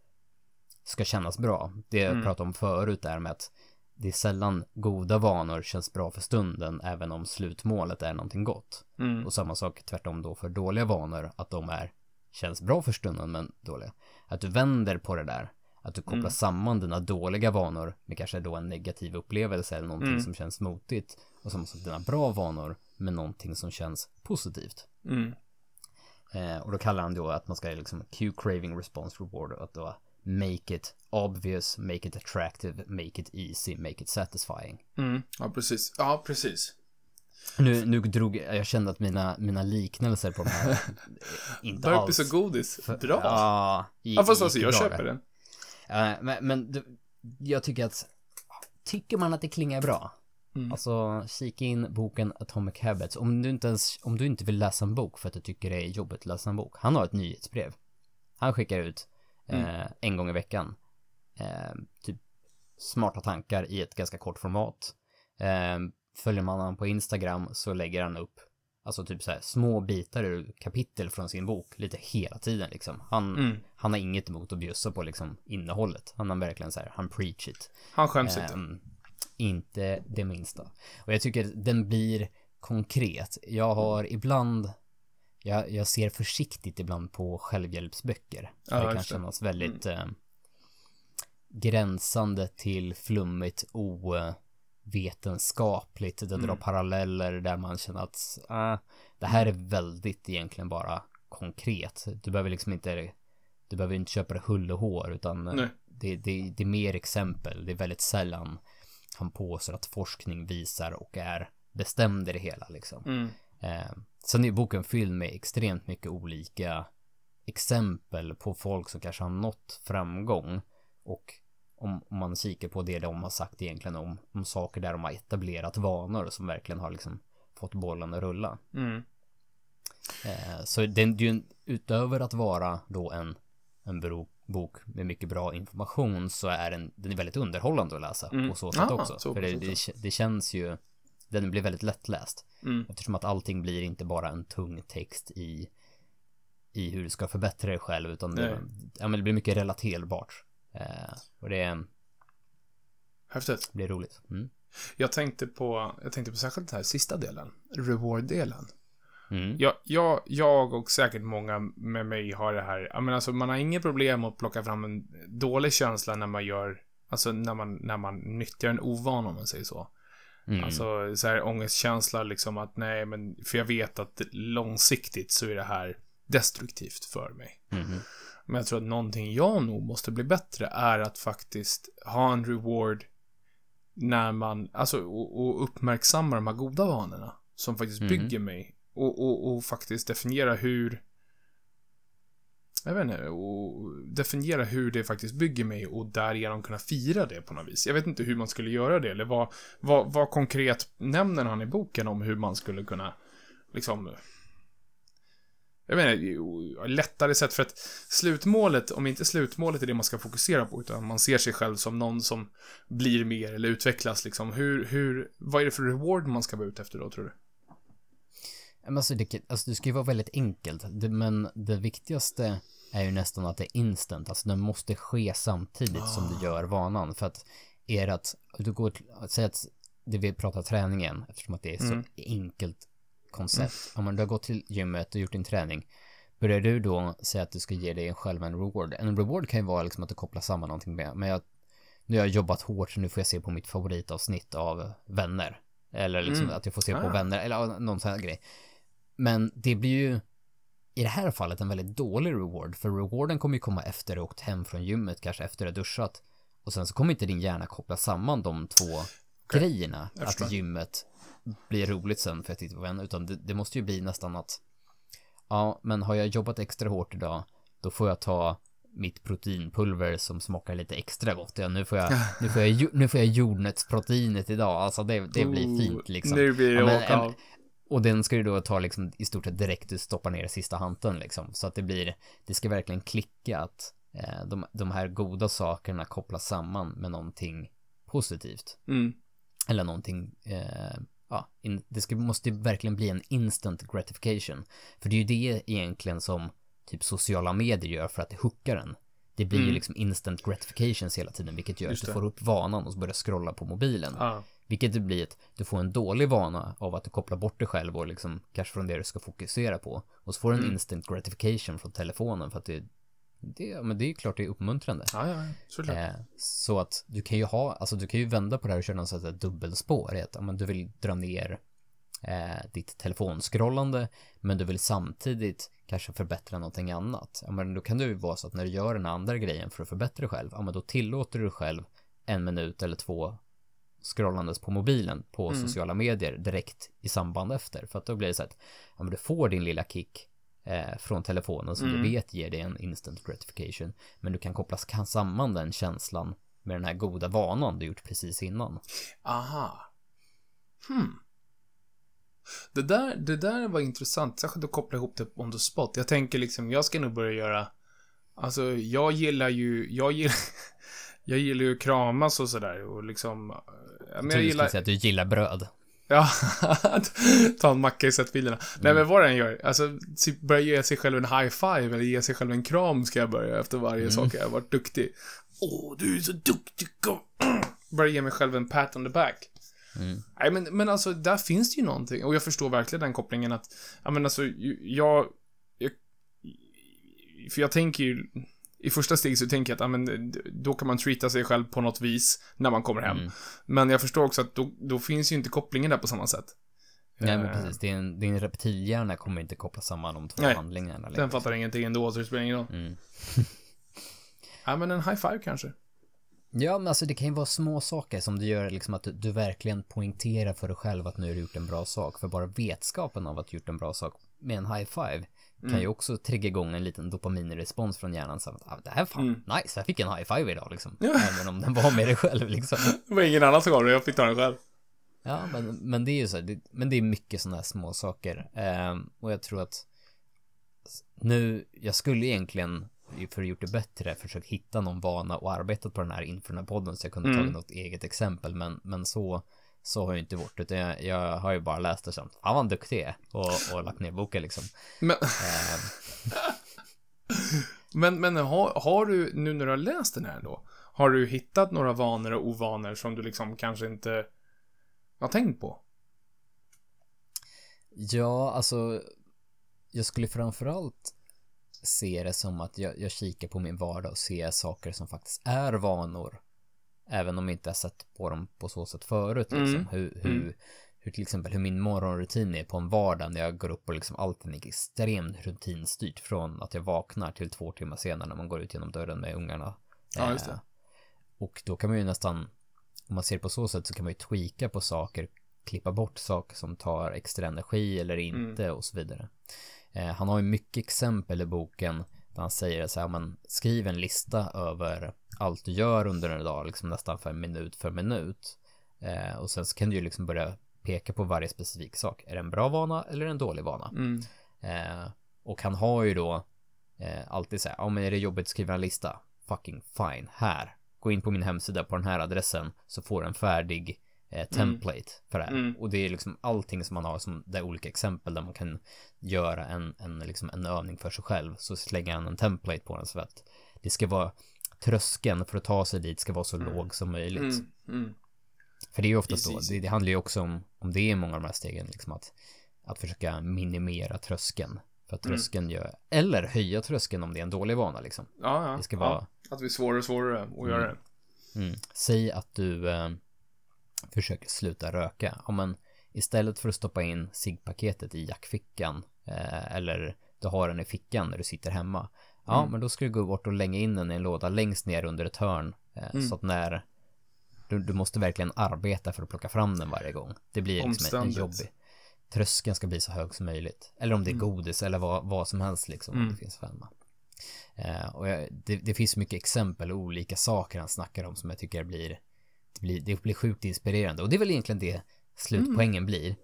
S1: ska kännas bra. Det jag
S2: Mm.
S1: pratade om förut är med att det är sällan goda vanor känns bra för stunden även om slutmålet är någonting gott.
S2: Mm.
S1: Och samma sak tvärtom då för dåliga vanor, att de är, känns bra för stunden men dåliga. Att du vänder på det där, att du kopplar
S2: Mm.
S1: samman dina dåliga vanor med kanske då en negativ upplevelse eller någonting
S2: Mm.
S1: som känns motigt. Och samma sak dina bra vanor med någonting som känns positivt.
S2: Mm.
S1: Eh, och då kallar han då att man ska liksom Q craving response reward att då make it obvious, make it attractive, make it easy, make it satisfying.
S2: Mm. Ja, precis. Ja, precis.
S1: Nu, nu drog jag kände att mina, mina liknelser på de här (laughs) inte
S2: Burpees
S1: alls.
S2: och godis. Bra.
S1: Ja, i-
S2: Ja, fast
S1: gick
S2: alltså, jag köper den.
S1: Eh, men men jag tycker att tycker man att det klingar bra?
S2: Mm.
S1: Alltså kika in boken Atomic Habits. Om du inte ens om du inte vill läsa en bok för att du tycker det är jobbigt att läsa en bok. Han har ett nyhetsbrev. Han skickar ut eh, en gång i veckan eh, typ smarta tankar i ett ganska kort format. Eh, följer man honom på Instagram så lägger han upp alltså typ så här små bitar ur kapitel från sin bok lite hela tiden liksom han
S2: Mm.
S1: han har inget emot att bjussa på liksom innehållet. Han har verkligen så här, han preach it.
S2: Han skäms inte.
S1: Ehm, inte det minsta. Och jag tycker den blir konkret. Jag har ibland, jag, jag ser försiktigt ibland på självhjälpsböcker.
S2: Ja,
S1: det kan.
S2: Mm.
S1: kännas väldigt eh, gränsande till flummigt, ovetenskapligt. Det drar
S2: Mm.
S1: paralleller där man känner att ah, det här är väldigt egentligen bara konkret. Du behöver liksom inte du behöver inte köpa det hull och hår utan det, det, det är mer exempel. Det är väldigt sällan han påstår att forskning visar och är bestämd i det hela liksom.
S2: Mm.
S1: Eh, sen är boken fylld med extremt mycket olika exempel på folk som kanske har nått framgång och om, om man kikar på det de har sagt egentligen om, om saker där de har etablerat vanor som verkligen har liksom fått bollen att rulla.
S2: Mm.
S1: Eh, så den, det är ju en, utöver att vara då en, en bro, bok med mycket bra information så är den, den är väldigt underhållande att läsa
S2: Mm.
S1: på så sätt
S2: Ah,
S1: också.
S2: så
S1: För det, det, det känns ju, den blir väldigt lättläst.
S2: Mm.
S1: Eftersom att allting blir inte bara en tung text i, i hur du ska förbättra dig själv utan det, ja, men det blir mycket relaterbart. Eh, och det
S2: Häftigt.
S1: blir roligt. Mm.
S2: Jag tänkte på, jag tänkte på särskilt den här sista delen. Reward-delen.
S1: Mm.
S2: Jag, jag, jag och säkert många med mig har det här, menar alltså man har inget problem att plocka fram en dålig känsla när man gör, alltså när man, när man nyttjar en ovan om man säger så.
S1: Mm.
S2: Alltså så här ångestkänsla liksom att nej men, för jag vet att långsiktigt så är det här destruktivt för mig.
S1: Mhm.
S2: Men jag tror att någonting jag nog måste bli bättre är att faktiskt ha en reward när man, alltså och, och uppmärksamma de här goda vanorna som faktiskt
S1: Mhm.
S2: bygger mig och, och, och faktiskt definiera hur jag vet inte, och definiera hur det faktiskt bygger mig och därigenom kunna fira det på något vis. Jag vet inte hur man skulle göra det, eller vad, vad, vad konkret nämner han i boken om hur man skulle kunna, liksom, jag menar, lättare sätt för att slutmålet, om inte slutmålet är det man ska fokusera på, utan man ser sig själv som någon som blir mer eller utvecklas liksom. Hur, hur, vad är det för reward man ska vara ute efter då, tror du?
S1: Alltså det, alltså det ska ju vara väldigt enkelt, det, men det viktigaste är ju nästan att det är instant, alltså det måste ske samtidigt ah. som du ah. gör vanan, för att är det att du går säg att det vi pratar träningen, eftersom att det är så mm. enkelt koncept. Mm. Om man du har gått till gymmet och gjort din träning, börjar du då säga att du ska ge dig själv en reward? En reward kan ju vara liksom att du kopplar samman någonting med, men jag, nu har jag jobbat hårt så nu får jag se på mitt favoritavsnitt av Vänner. Eller liksom mm. att jag får se på ah. Vänner, eller någon sån här grej. Men det blir ju i det här fallet en väldigt dålig reward, för rewarden kommer ju komma efter du åkt hem från gymmet, kanske efter du har duschat. Och sen så kommer inte din hjärna koppla samman de två okay. grejerna. Att gymmet blir roligt sen för att titta på vänner, utan det, det, måste ju bli nästan att ja, men har jag jobbat extra hårt idag, då får jag ta mitt proteinpulver som smakar lite extra gott. Ja, nu får jag, (laughs) nu får jag, nu får jag jordnötsproteinet idag. Alltså det, det blir oh, fint liksom.
S2: Nu blir det ja, men, en,
S1: Och den ska ju då ta liksom i stort sett direkt du stoppar ner sista hanten liksom. Så att det blir, det ska verkligen klicka att eh, de, de här goda sakerna kopplas samman med någonting positivt.
S2: Mm.
S1: Eller någonting eh, ja, in, det ska, måste verkligen bli en instant gratification. För det är ju det egentligen som typ sociala medier gör för att det hookar en. Det blir mm. ju liksom instant gratifications hela tiden, vilket gör Just att du får upp vanan och börjar scrolla på mobilen.
S2: Ah.
S1: Vilket det blir att du får en dålig vana av att du kopplar bort dig själv och liksom kanske från det du ska fokusera på. Och så får du en mm. instant gratification från telefonen för att det det, men det är ju klart det är uppmuntrande.
S2: Ja, ja, såklart. Eh,
S1: så att du kan ju ha, alltså du kan ju vända på det här och köra något sätt dubbelspår. Att, ja, du vill dra ner eh, ditt telefonskrollande, men du vill samtidigt kanske förbättra någonting annat. Ja, men då kan det ju vara så att när du gör den andra grejen för att förbättra dig själv, ja, men då tillåter du själv en minut eller två scrollandes på mobilen på mm. sociala medier direkt i samband efter. För att då blir det så att ja, men du får din lilla kick eh, från telefonen som mm. du vet ger dig en instant gratification. Men du kan koppla samman den känslan med den här goda vanan du gjort precis innan.
S2: Aha. Hmm. Det där, det där var intressant, särskilt att koppla ihop det on the spot. Jag tänker liksom, jag ska nog börja göra, alltså jag gillar ju, jag gillar, (laughs) jag gillar ju kramas och sådär och liksom,
S1: men jag, jag gillar... säga att du gillar bröd.
S2: Ja, (laughs) ta en macka i sättfilerna. Mm. Nej men vad den gör, alltså typ börja ge sig själv en high five eller ge sig själv en kram ska jag börja efter varje mm. sak jag har varit duktig. Åh, du är så duktig, kom. (clears throat) Börja ge mig själv en pat on the back.
S1: Mm.
S2: Nej men, men alltså, där finns det ju någonting. Och jag förstår verkligen den kopplingen att, ja men alltså, jag, jag för jag tänker ju, i första steg så tänker jag att, ja, men, då kan man treata sig själv på något vis när man kommer hem. Mm. Men jag förstår också att då, då finns ju inte kopplingen där på samma sätt.
S1: Nej men eh. precis, din, din reptilhjärna kommer inte koppla samman de två Nej, handlingarna.
S2: Den fattar ingenting ändå, så det spelar ingen roll.
S1: Mm. (laughs)
S2: ja men en high five kanske.
S1: Ja, men alltså det kan ju vara små saker som du gör liksom att du, du, verkligen poängterar för dig själv att nu har du gjort en bra sak. För bara vetskapen av att du gjort en bra sak med en high five mm. kan ju också trigga igång en liten dopaminrespons från hjärnan. Så att, ah, det här fan, mm. nice, jag fick en high five idag liksom. Ja. Även om den var med dig själv liksom. (laughs)
S2: Det var ingen annan som gav det, jag fick ta den själv.
S1: Ja, men, men det är ju så, det, men det är mycket sådana här små saker. Um, och jag tror att nu, jag skulle egentligen för att gjort det bättre försökt hitta någon vana och arbetat på den här inför den här podden så jag kunde mm. tagit något eget exempel men, men så så har jag inte gjort utan jag, jag har ju bara läst och känt fan vad duktig är och, och lagt ner boken liksom.
S2: Men, ehm. (laughs) men, men har, har du, nu när du har läst den här då, har du hittat några vanor och ovanor som du liksom kanske inte har tänkt på?
S1: Ja, alltså jag skulle framförallt se det som att jag, jag kikar på min vardag och ser saker som faktiskt är vanor Även om jag inte har sett på dem på så sätt förut liksom. Mm. Hur, hur, mm. hur till exempel hur min morgonrutin är på en vardag när jag går upp och liksom allting är extremt rutinstyrt från att jag vaknar till två timmar senare när man går ut genom dörren med ungarna.
S2: Ja, just det. Eh,
S1: och då kan man ju nästan, om man ser på så sätt så kan man ju tweaka på saker, klippa bort saker som tar extra energi eller mm. inte mm. och så vidare. Eh, han har ju mycket exempel i boken Där han säger så här, man skriv en lista över allt du gör under en dag, liksom nästan för minut för minut. Eh, och sen så kan du ju liksom börja peka på varje specifik sak. Är det en bra vana eller en dålig vana?
S2: Mm.
S1: Eh, och han har ju då eh, alltid så här, ja men är det jobbigt att skriva en lista? Fucking fine, här. Gå in på min hemsida på den här adressen så får du en färdig eh, template mm. för det här. Mm. Och det är liksom allting som man har som det är olika exempel där man kan göra en, en, liksom en övning för sig själv. Så slänger han en template på den så att det ska vara tröskeln för att ta sig dit ska vara så mm. låg som möjligt. Mm. Mm. För det är ju oftast så, det, det, handlar ju också om, om det är många av de här stegen, liksom att, att försöka minimera tröskeln. För att tröskeln mm. gör, eller höja tröskeln om det är en dålig vana liksom.
S2: Ja, ja.
S1: Det ska vara...
S2: Ja, att det blir svårare och svårare att göra det.
S1: Mm. Säg att du eh, försöker sluta röka. Ja, men istället för att stoppa in ciggpaketet i jackfickan eh, eller du har den i fickan när du sitter hemma. Ja, mm. men då ska du gå bort och länga in den i en låda längst ner under ett hörn. Eh, mm. Så att när du, du, måste verkligen arbeta för att plocka fram den varje gång. Det blir liksom en, en jobbig. Tröskeln ska bli så hög som möjligt. Eller om det är mm. godis eller vad, vad som helst liksom. Om det mm. finns femma. Eh, och jag, det, det, finns mycket exempel och olika saker han snackar om som jag tycker blir det blir, det blir sjukt inspirerande och det är väl egentligen det slutpoängen mm. blir.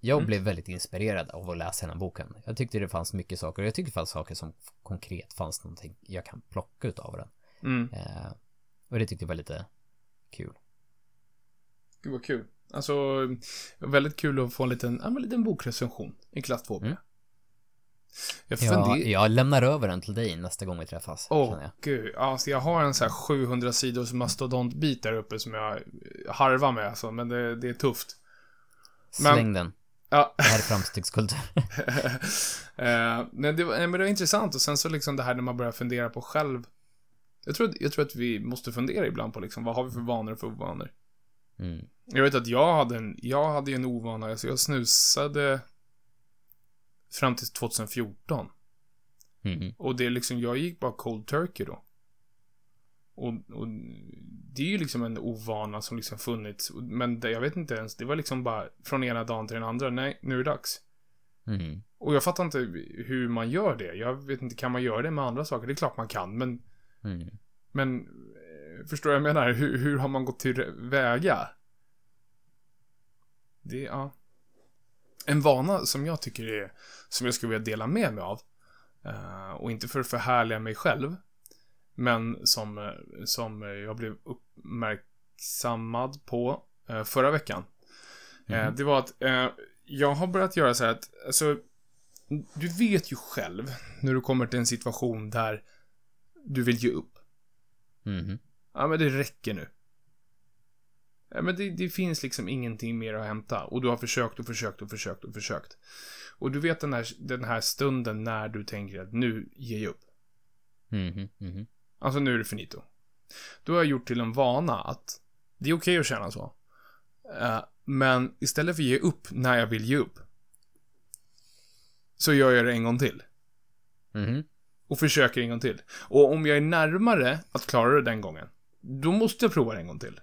S1: Jag mm. blev väldigt inspirerad av att läsa den här boken. Jag tyckte det fanns mycket saker och jag tyckte det fanns saker som konkret fanns någonting jag kan plocka ut av den. Mm. Eh, och det tyckte jag var lite kul.
S2: Det var kul. Alltså, väldigt kul att få en liten, en liten bokrecension i klass 2 mm.
S1: Jag, ja, jag lämnar över den till dig nästa gång vi träffas.
S2: Åh, oh, gud. Alltså, jag har en sån här 700 sidors mastodontbit där uppe som jag harvar med, alltså, men det, det är tufft.
S1: Släng men, den. Ja. Det här är (laughs) framstegskultur.
S2: uh, (laughs) men, det var, men det var intressant och sen så liksom det här när man börjar fundera på själv. Jag tror, jag tror att vi måste fundera ibland på liksom, vad har vi för vanor och för ovanor? Mm. Jag vet att jag hade en, jag hade en ovana, alltså jag snusade Fram till 2014. Mm. Och det är liksom, jag gick bara cold turkey då. Och, och det är ju liksom en ovana som liksom funnits. Men det, jag vet inte ens, det var liksom bara från ena dagen till den andra. Nej, nu är det dags. Mm. Och jag fattar inte hur man gör det. Jag vet inte, kan man göra det med andra saker? Det är klart man kan, men... Mm. Men, eh, förstår jag menar? Hur, hur har man gått till väga? Det, ja. En vana som jag tycker är, som jag skulle vilja dela med mig av, uh, och inte för att förhärliga mig själv, men som, uh, som jag blev uppmärksammad på uh, förra veckan. Mm. det var att jag har börjat göra så här att, alltså, du vet ju själv när du kommer till en situation där du vill ge upp. Mm. Ja, men det räcker nu. Ja, men det, det, finns liksom ingenting mer att hämta. Och du har försökt och försökt och försökt och försökt. Och du vet den här, den här stunden när du tänker att nu ger jag upp. Mm, mm, Alltså nu är det finito. Då har jag gjort till en vana att det är okej okay att känna så. Uh, men istället för att ge upp när jag vill ge upp. Så gör jag det en gång till. Mm. Och försöker en gång till. Och om jag är närmare att klara det den gången. Då måste jag prova det en gång till.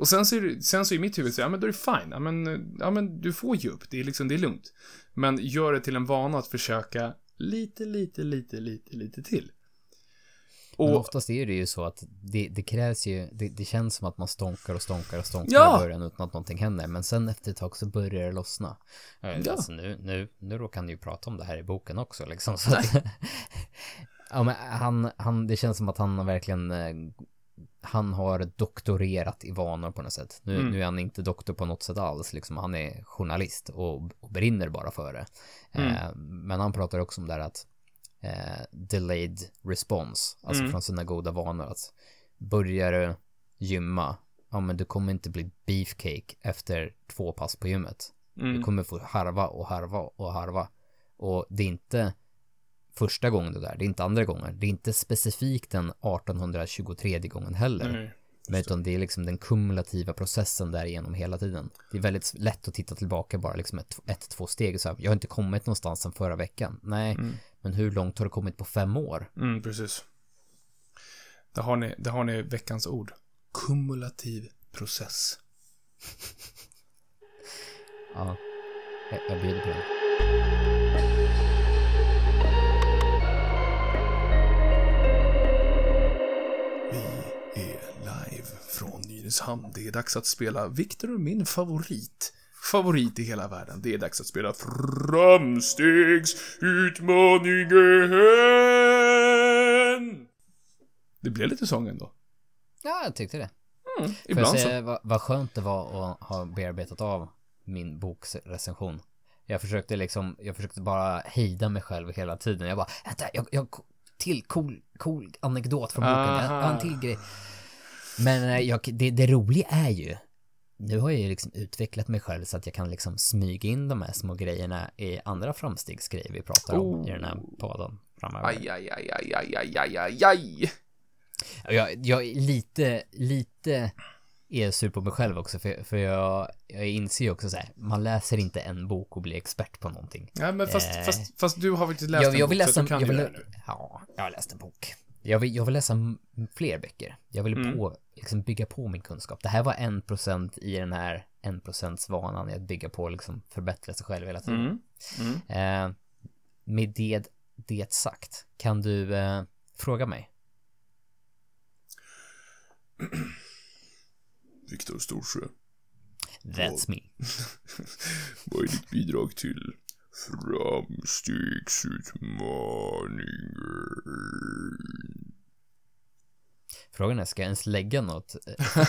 S2: Och sen så, är sen så i mitt huvud så, ja men då är det fine. Ja men, ja men du får ge upp. Det är liksom, det är lugnt. Men gör det till en vana att försöka lite, lite, lite, lite, lite till.
S1: Och men oftast är det ju så att det, det krävs ju, det, det, känns som att man stånkar och stånkar och stånkar ja! i början utan att någonting händer. Men sen efter ett tag så börjar det lossna. Ja. Alltså nu, nu, nu kan du ju prata om det här i boken också liksom. Så (laughs) ja men han, han, det känns som att han har verkligen eh, han har doktorerat i vanor på något sätt. Nu, mm. nu är han inte doktor på något sätt alls, liksom. Han är journalist och, och brinner bara för det. Mm. Eh, men han pratar också om det här att eh, delayed response, alltså mm. från sina goda vanor. Att börjar du gymma, ja men du kommer inte bli beefcake efter två pass på gymmet. Du mm. kommer få harva och harva och harva. Och det är inte första gången det där, det är inte andra gången. Det är inte specifikt den 1823 gången heller. Nej, men utan det är liksom den kumulativa processen där genom hela tiden. Det är väldigt lätt att titta tillbaka bara liksom ett, ett två steg. Så här, jag har inte kommit någonstans sen förra veckan. Nej, mm. men hur långt har du kommit på fem år?
S2: Mm, precis. Där har ni, där har ni veckans ord. Kumulativ process. (laughs)
S1: ja, jag, jag bjuder på det.
S2: Nynäshamn. Det är dags att spela Viktor och min favorit. Favorit i hela världen. Det är dags att spela Framstegsutmaningen. Det blev lite sång ändå.
S1: Ja, jag tyckte det.
S2: Mm,
S1: Får jag
S2: ibland
S1: säga
S2: så.
S1: vad, vad skönt det var att ha bearbetat av min boksrecension. Jag försökte liksom, jag försökte bara hejda mig själv hela tiden. Jag bara, vänta, jag, jag till cool, cool anekdot från boken. Jag, jag har en till grej. Men eh, jag, det, det roliga är ju, nu har jag ju liksom utvecklat mig själv så att jag kan liksom smyga in de här små grejerna i andra framstegsgrejer vi pratar om i den här podden framöver.
S2: Aj, aj, aj, aj, aj, aj, aj, aj, aj.
S1: Jag, jag är lite, lite är sur på mig själv också för, för jag, jag inser ju också så här, man läser inte en bok och blir expert på någonting.
S2: Ja, men fast,
S1: Eh.
S2: fast, fast du har faktiskt läst
S1: jag,
S2: en
S1: jag vill
S2: bok,
S1: läsa,
S2: så du kan
S1: jag vill,
S2: det nu.
S1: ja, jag har läst en bok. Jag vill, jag vill läsa fler böcker. Jag vill
S2: Mm.
S1: på, liksom bygga på min kunskap. Det här var en procent i den här en procents vanan i att bygga på, liksom förbättra sig själv hela tiden.
S2: Mm. Mm.
S1: Eh, med det, det sagt, kan du eh, fråga mig? (clears throat)
S2: Viktor Storsjö,
S1: That's me. (laughs)
S2: vad är ditt bidrag till Framstegsutmaningen?
S1: Frågan är, ska jag ens lägga något eh,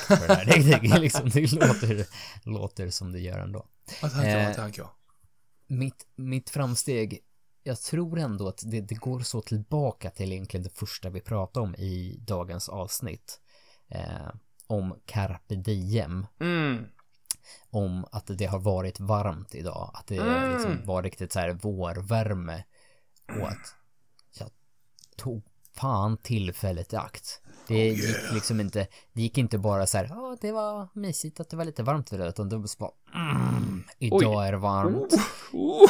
S1: på det här? Det, det, liksom, det låter, låter som det gör ändå.
S2: Vad tänker jag?
S1: Eh.
S2: Vad tänker jag?
S1: Mitt, mitt framsteg, jag tror ändå att det, det går så tillbaka till egentligen det första vi pratade om i dagens avsnitt. Eh, om carpe diem.
S2: Mm.
S1: Om att det har varit varmt idag. Att det
S2: Mm.
S1: liksom var riktigt så här vårvärme. Och att jag tog fan tillfället i akt. Det
S2: Oh,
S1: gick
S2: yeah.
S1: liksom inte, det gick inte bara så här, ja det var mysigt att det var lite varmt idag, utan det var bara, mm, idag är det varmt.
S2: Oh.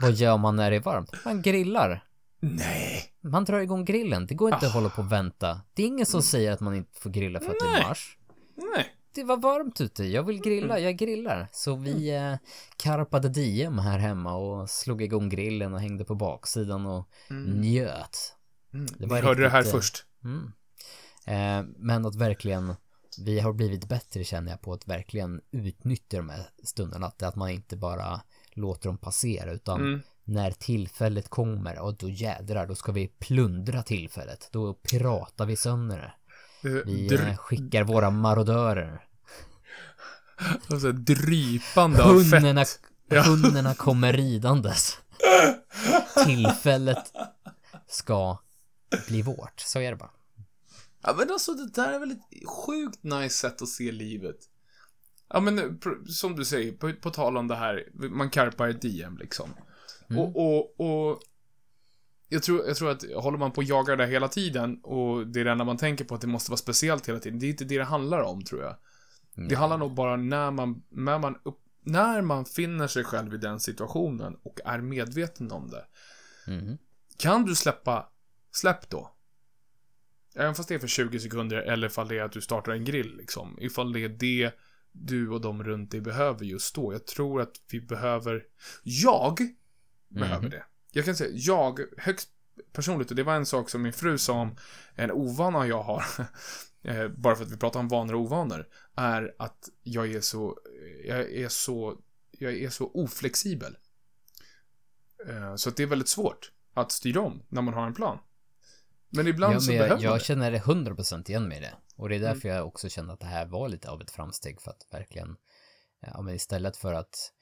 S1: Vad gör man när det är varmt? Man grillar.
S2: Nej.
S1: Man drar igång grillen. Det går inte att hålla på och vänta. Det är ingen som säger att man inte får grilla för att det
S2: Nej.
S1: är mars.
S2: Nej.
S1: Det var varmt ute. Jag vill grilla. Jag grillar. Så vi eh, karpade diem här hemma och slog igång grillen och hängde på baksidan och njöt.
S2: Mm.
S1: Det
S2: Ni hörde det här
S1: eh,
S2: först.
S1: Mm. Eh, men att verkligen, vi har blivit bättre känner jag på att verkligen utnyttja de här stunderna. Att, att man inte bara låter dem passera utan
S2: Mm.
S1: när tillfället kommer och då jädrar, då ska vi plundra tillfället. Då piratar vi sönder det.
S2: Eh,
S1: Vi
S2: dr-
S1: eh, skickar våra marodörer. (laughs)
S2: alltså, drypande av
S1: Hundarna,
S2: fett. (laughs) Ja.
S1: hundarna kommer ridandes. Tillfället ska bli vårt. Så är det bara.
S2: Ja, men alltså det där är väl ett sjukt nice sätt att se livet. Ja, men eh, som du säger, på, på tal om det här, man karpar ett DM liksom.
S1: Mm.
S2: Och, och, och jag tror, jag tror att håller man på och jagar det hela tiden och det är det enda man tänker på att det måste vara speciellt hela tiden. Det är inte det det handlar om, tror jag. Det handlar nog bara när man, när man, upp, när man finner sig själv i den situationen och är medveten om det.
S1: Mhm.
S2: Kan du släppa, släpp då. Även fast det är för 20 sekunder eller ifall det är att du startar en grill liksom. Ifall det är det du och de runt dig behöver just då. Jag tror att vi behöver, jag behöver
S1: Mhm.
S2: det. Jag kan säga, jag, högst personligt, och det var en sak som min fru sa om en ovana jag har, (laughs) eh, bara för att vi pratar om vanor och ovanor, är att jag är så, jag är så, jag är så oflexibel. Eh, Så att det är väldigt svårt att styra om när man har en plan. Men ibland
S1: Ja,
S2: så
S1: men jag,
S2: behöver man
S1: jag
S2: det.
S1: känner det 100% igen med det. Och det är därför
S2: Mm.
S1: jag också känner att det här var lite av ett framsteg för att verkligen, ja men istället för att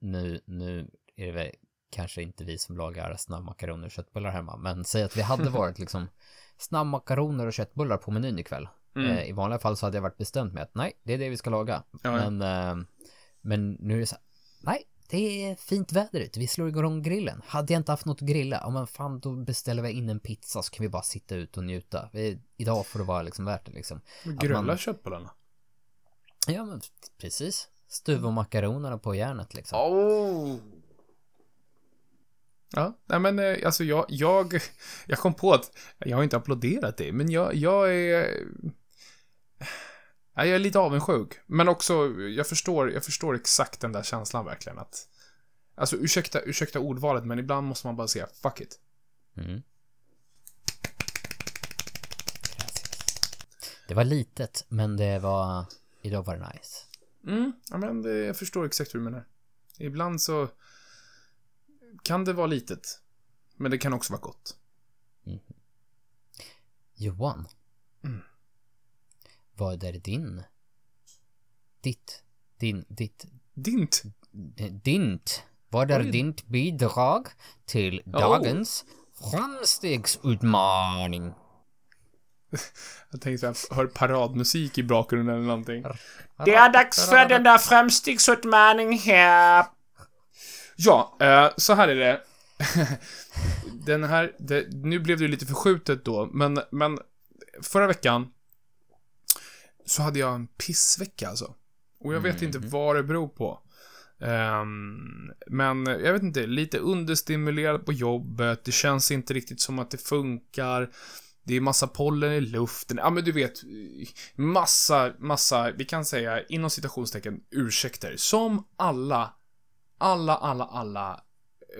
S1: nu, nu är det kanske inte vi som lagar snabbmakaroner och köttbullar hemma, men säg att vi hade (laughs) varit liksom snabbmakaroner och köttbullar på menyn ikväll.
S2: Mm.
S1: Eh, I vanliga fall så hade jag varit bestämt med att nej, det är det vi ska laga.
S2: Ja.
S1: Men, eh, men nu är det så här, nej, det är fint väder ute, vi slår igång grillen. Hade jag inte haft något att grilla, ja men fan då beställer vi in en pizza så kan vi bara sitta ute och njuta. Vi, idag får det vara liksom värt det liksom.
S2: Gröna
S1: man-
S2: köttbullarna.
S1: Ja men precis. Stuva makaronerna på järnet liksom.
S2: Oh. Ja, nej men eh, alltså jag, jag, (laughs) jag kom på att jag har inte applåderat dig, men jag, jag är... (sighs) Ja, jag är lite avundsjuk. Men också, jag förstår, jag förstår exakt den där känslan verkligen att... Alltså ursäkta, ursäkta ordvalet, men ibland måste man bara säga fuck it.
S1: Mm. Det var litet, men det var... Idag var det nice.
S2: Mm, ja, men det, jag förstår exakt hur du menar. Ibland så kan det vara litet. Men det kan också vara gott.
S1: Johan.
S2: Mm.
S1: Vad är din... Ditt... Din... Ditt...
S2: Dint.
S1: Dint. Vad är
S2: Oj.
S1: ditt bidrag till dagens framstegsutmaning? (laughs)
S2: Jag tänkte så här, hör paradmusik i bakgrunden eller någonting.
S3: Det är dags för den där framstegsutmaning här.
S2: Ja, eh, så här är det. (laughs) Den här, det, nu blev det lite förskjutet då, men, men förra veckan så hade jag en pissvecka alltså. Och jag vet inte vad det beror på. Ehm, men jag vet inte, lite understimulerad på jobbet, det känns inte riktigt som att det funkar. Det är massa pollen i luften, ja men du vet, massa, massa, vi kan säga inom citationstecken ursäkter, som alla, alla, alla, alla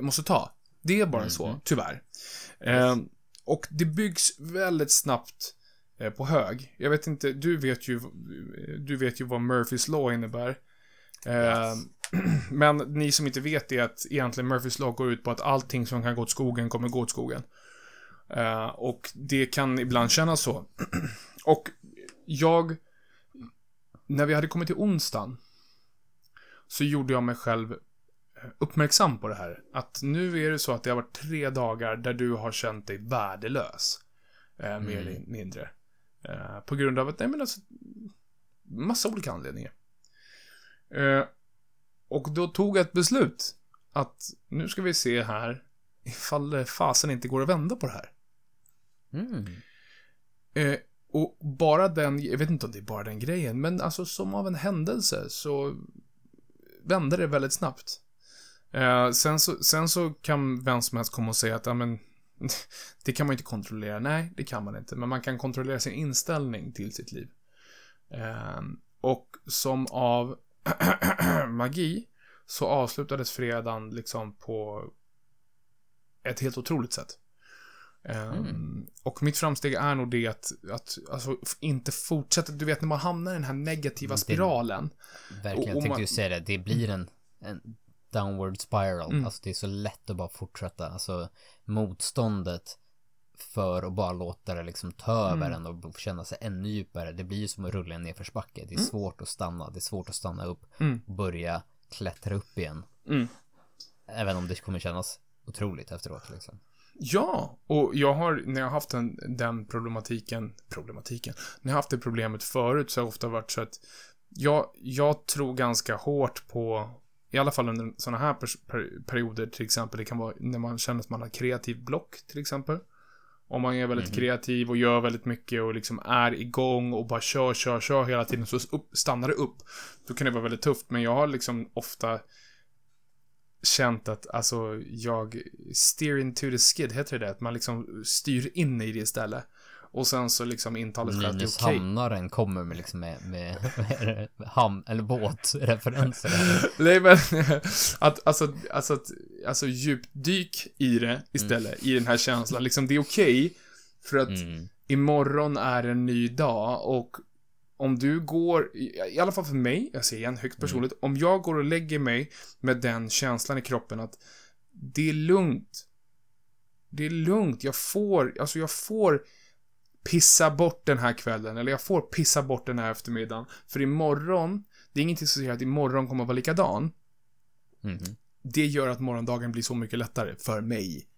S2: måste ta. Det är bara så, tyvärr. Ehm, och det byggs väldigt snabbt eh, på hög. Jag vet inte, du vet ju, du vet ju vad Murphys Law innebär. Ehm, (clears throat) Men ni som inte vet det är att egentligen Murphys Law går ut på att allting som kan gå åt skogen kommer gå åt skogen. Eh, och det kan ibland kännas så. (clears throat) och jag, när vi hade kommit till onsdagen, så gjorde jag mig själv eh, uppmärksam på det här. Att nu är det så att det har varit tre dagar där du har känt dig värdelös. Eh, mer eller mindre. Eh, på grund av att, nej men alltså, massa olika anledningar. Eh, och då tog jag ett beslut. Att nu ska vi se här ifall fasen inte går att vända på det här.
S1: Mm.
S2: Eh, och bara den, jag vet inte om det är bara den grejen, men alltså som av en händelse så vände det väldigt snabbt. Eh, sen, så, sen så kan vem som helst komma och säga att, ja men, (laughs) det kan man inte kontrollera. Nej, det kan man inte, men man kan kontrollera sin inställning till sitt liv. Eh, och som av (clears throat) magi så avslutades fredagen liksom på ett helt otroligt sätt. Um, Och mitt framsteg är nog det att, att alltså, inte fortsätta, du vet när man hamnar i den här negativa
S1: Mm, det-
S2: spiralen.
S1: Verkligen,
S2: Och-
S1: jag
S2: och
S1: tänkte
S2: man-
S1: ju säga det. Det blir en, en downward spiral.
S2: Mm.
S1: Alltså det är så lätt att bara fortsätta. Alltså motståndet för att bara låta det liksom ta över
S2: Mm.
S1: en och känna sig ännu djupare. Det blir ju som att rulla en nedförsbacke. Det är svårt att stanna. Det är svårt att stanna upp
S2: Mm.
S1: och börja klättra upp igen.
S2: Mm.
S1: Även om det kommer kännas otroligt efteråt liksom.
S2: Ja, och jag har, när jag haft den, den problematiken, problematiken, när jag haft det problemet förut så har det ofta varit så att jag, jag tror ganska hårt på, i alla fall under sådana här perioder till exempel, det kan vara när man känner att man har kreativ block till exempel. Om man är väldigt kreativ och gör väldigt mycket och liksom är igång och bara kör, kör, kör hela tiden så upp, stannar det upp. Då kan det vara väldigt tufft, men jag har liksom ofta känt att, alltså, jag steer into the skid, heter det det? Att man liksom styr in i det istället. Och sen så liksom att det är okej.
S1: Nynäshamnaren kommer med liksom med, med, med ham eller båtreferenser. (laughs)
S2: Nej men, (laughs) att, alltså, alltså, att, alltså djupdyk i det istället, i den här känslan. Liksom det är okej, för att
S1: Mm.
S2: imorgon är en ny dag och om du går, i alla fall för mig, jag säger igen högt personligt, om jag går och lägger mig med den känslan i kroppen att det är lugnt. Det är lugnt, jag får, alltså jag får pissa bort den här kvällen, eller jag får pissa bort den här eftermiddagen. För imorgon, det är ingenting som säger att imorgon kommer att vara likadan.
S1: Mhm.
S2: Det gör att morgondagen blir så mycket lättare för mig.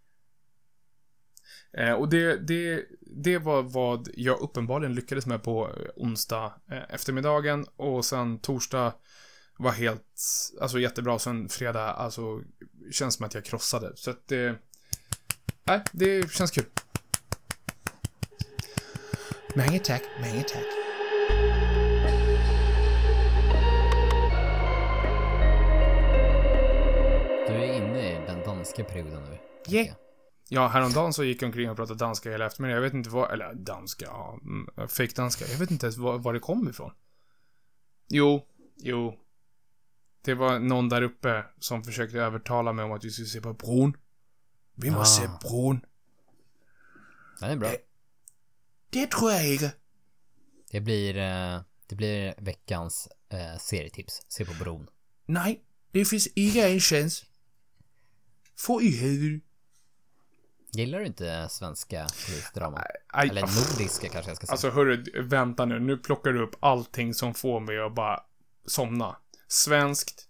S2: Eh, och det, det, det var vad jag uppenbarligen lyckades med på eh, onsdag eh, eftermiddagen och sen torsdag var helt, alltså jättebra. Sen fredag, alltså, känns som att jag krossade. Så att det, nej, det känns kul. Mange tack, mange tack.
S1: Du är inne i den danska perioden nu.
S2: Yeah.
S1: jag.
S2: Ja, häromdagen så gick jag omkring och pratade danska hela eftermiddagen. Jag vet inte vad, eller danska, ja, mm, fake danska. Jag vet inte ens var, var det kom ifrån. Jo, jo. Det var någon där uppe som försökte övertala mig om att vi skulle se på bron. Vi måste
S1: Ah.
S2: se bron.
S1: Den är bra.
S2: Det tror jag inte.
S1: Det blir, eh, det blir veckans eh, serietips. Se på bron.
S2: Nej, det finns inte en chans. Få i huvudet.
S1: Gillar du inte svenska polisdrama? Eller nordiska kanske jag ska säga.
S2: Alltså hörru, vänta nu. Nu plockar du upp allting som får mig att bara somna. Svenskt,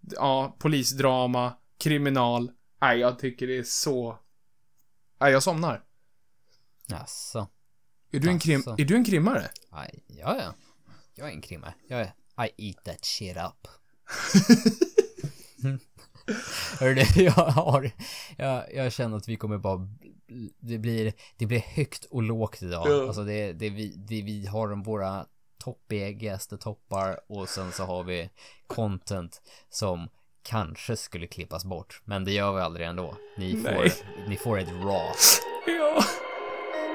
S2: ja, polisdrama, kriminal. Nej, jag tycker det är så... Nej, jag somnar.
S1: Jaså?
S2: Är du en, krim...
S1: Asså.
S2: är du en krimmare?
S1: Aj, ja, ja. Jag är en krimmare. Jag är... I eat that shit up. (laughs) Hörru du, (laughs) jag har... Jag, jag känner att vi kommer bara... Det blir, det blir högt och lågt idag.
S2: Ja.
S1: Alltså det, det, vi, det vi har våra toppigaste toppar och sen så har vi content som kanske skulle klippas bort. Men det gör vi aldrig ändå. Ni får,
S2: Nej.
S1: ni får ett raw. (laughs)
S2: Ja.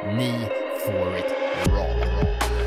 S1: Ni får ett raw. raw.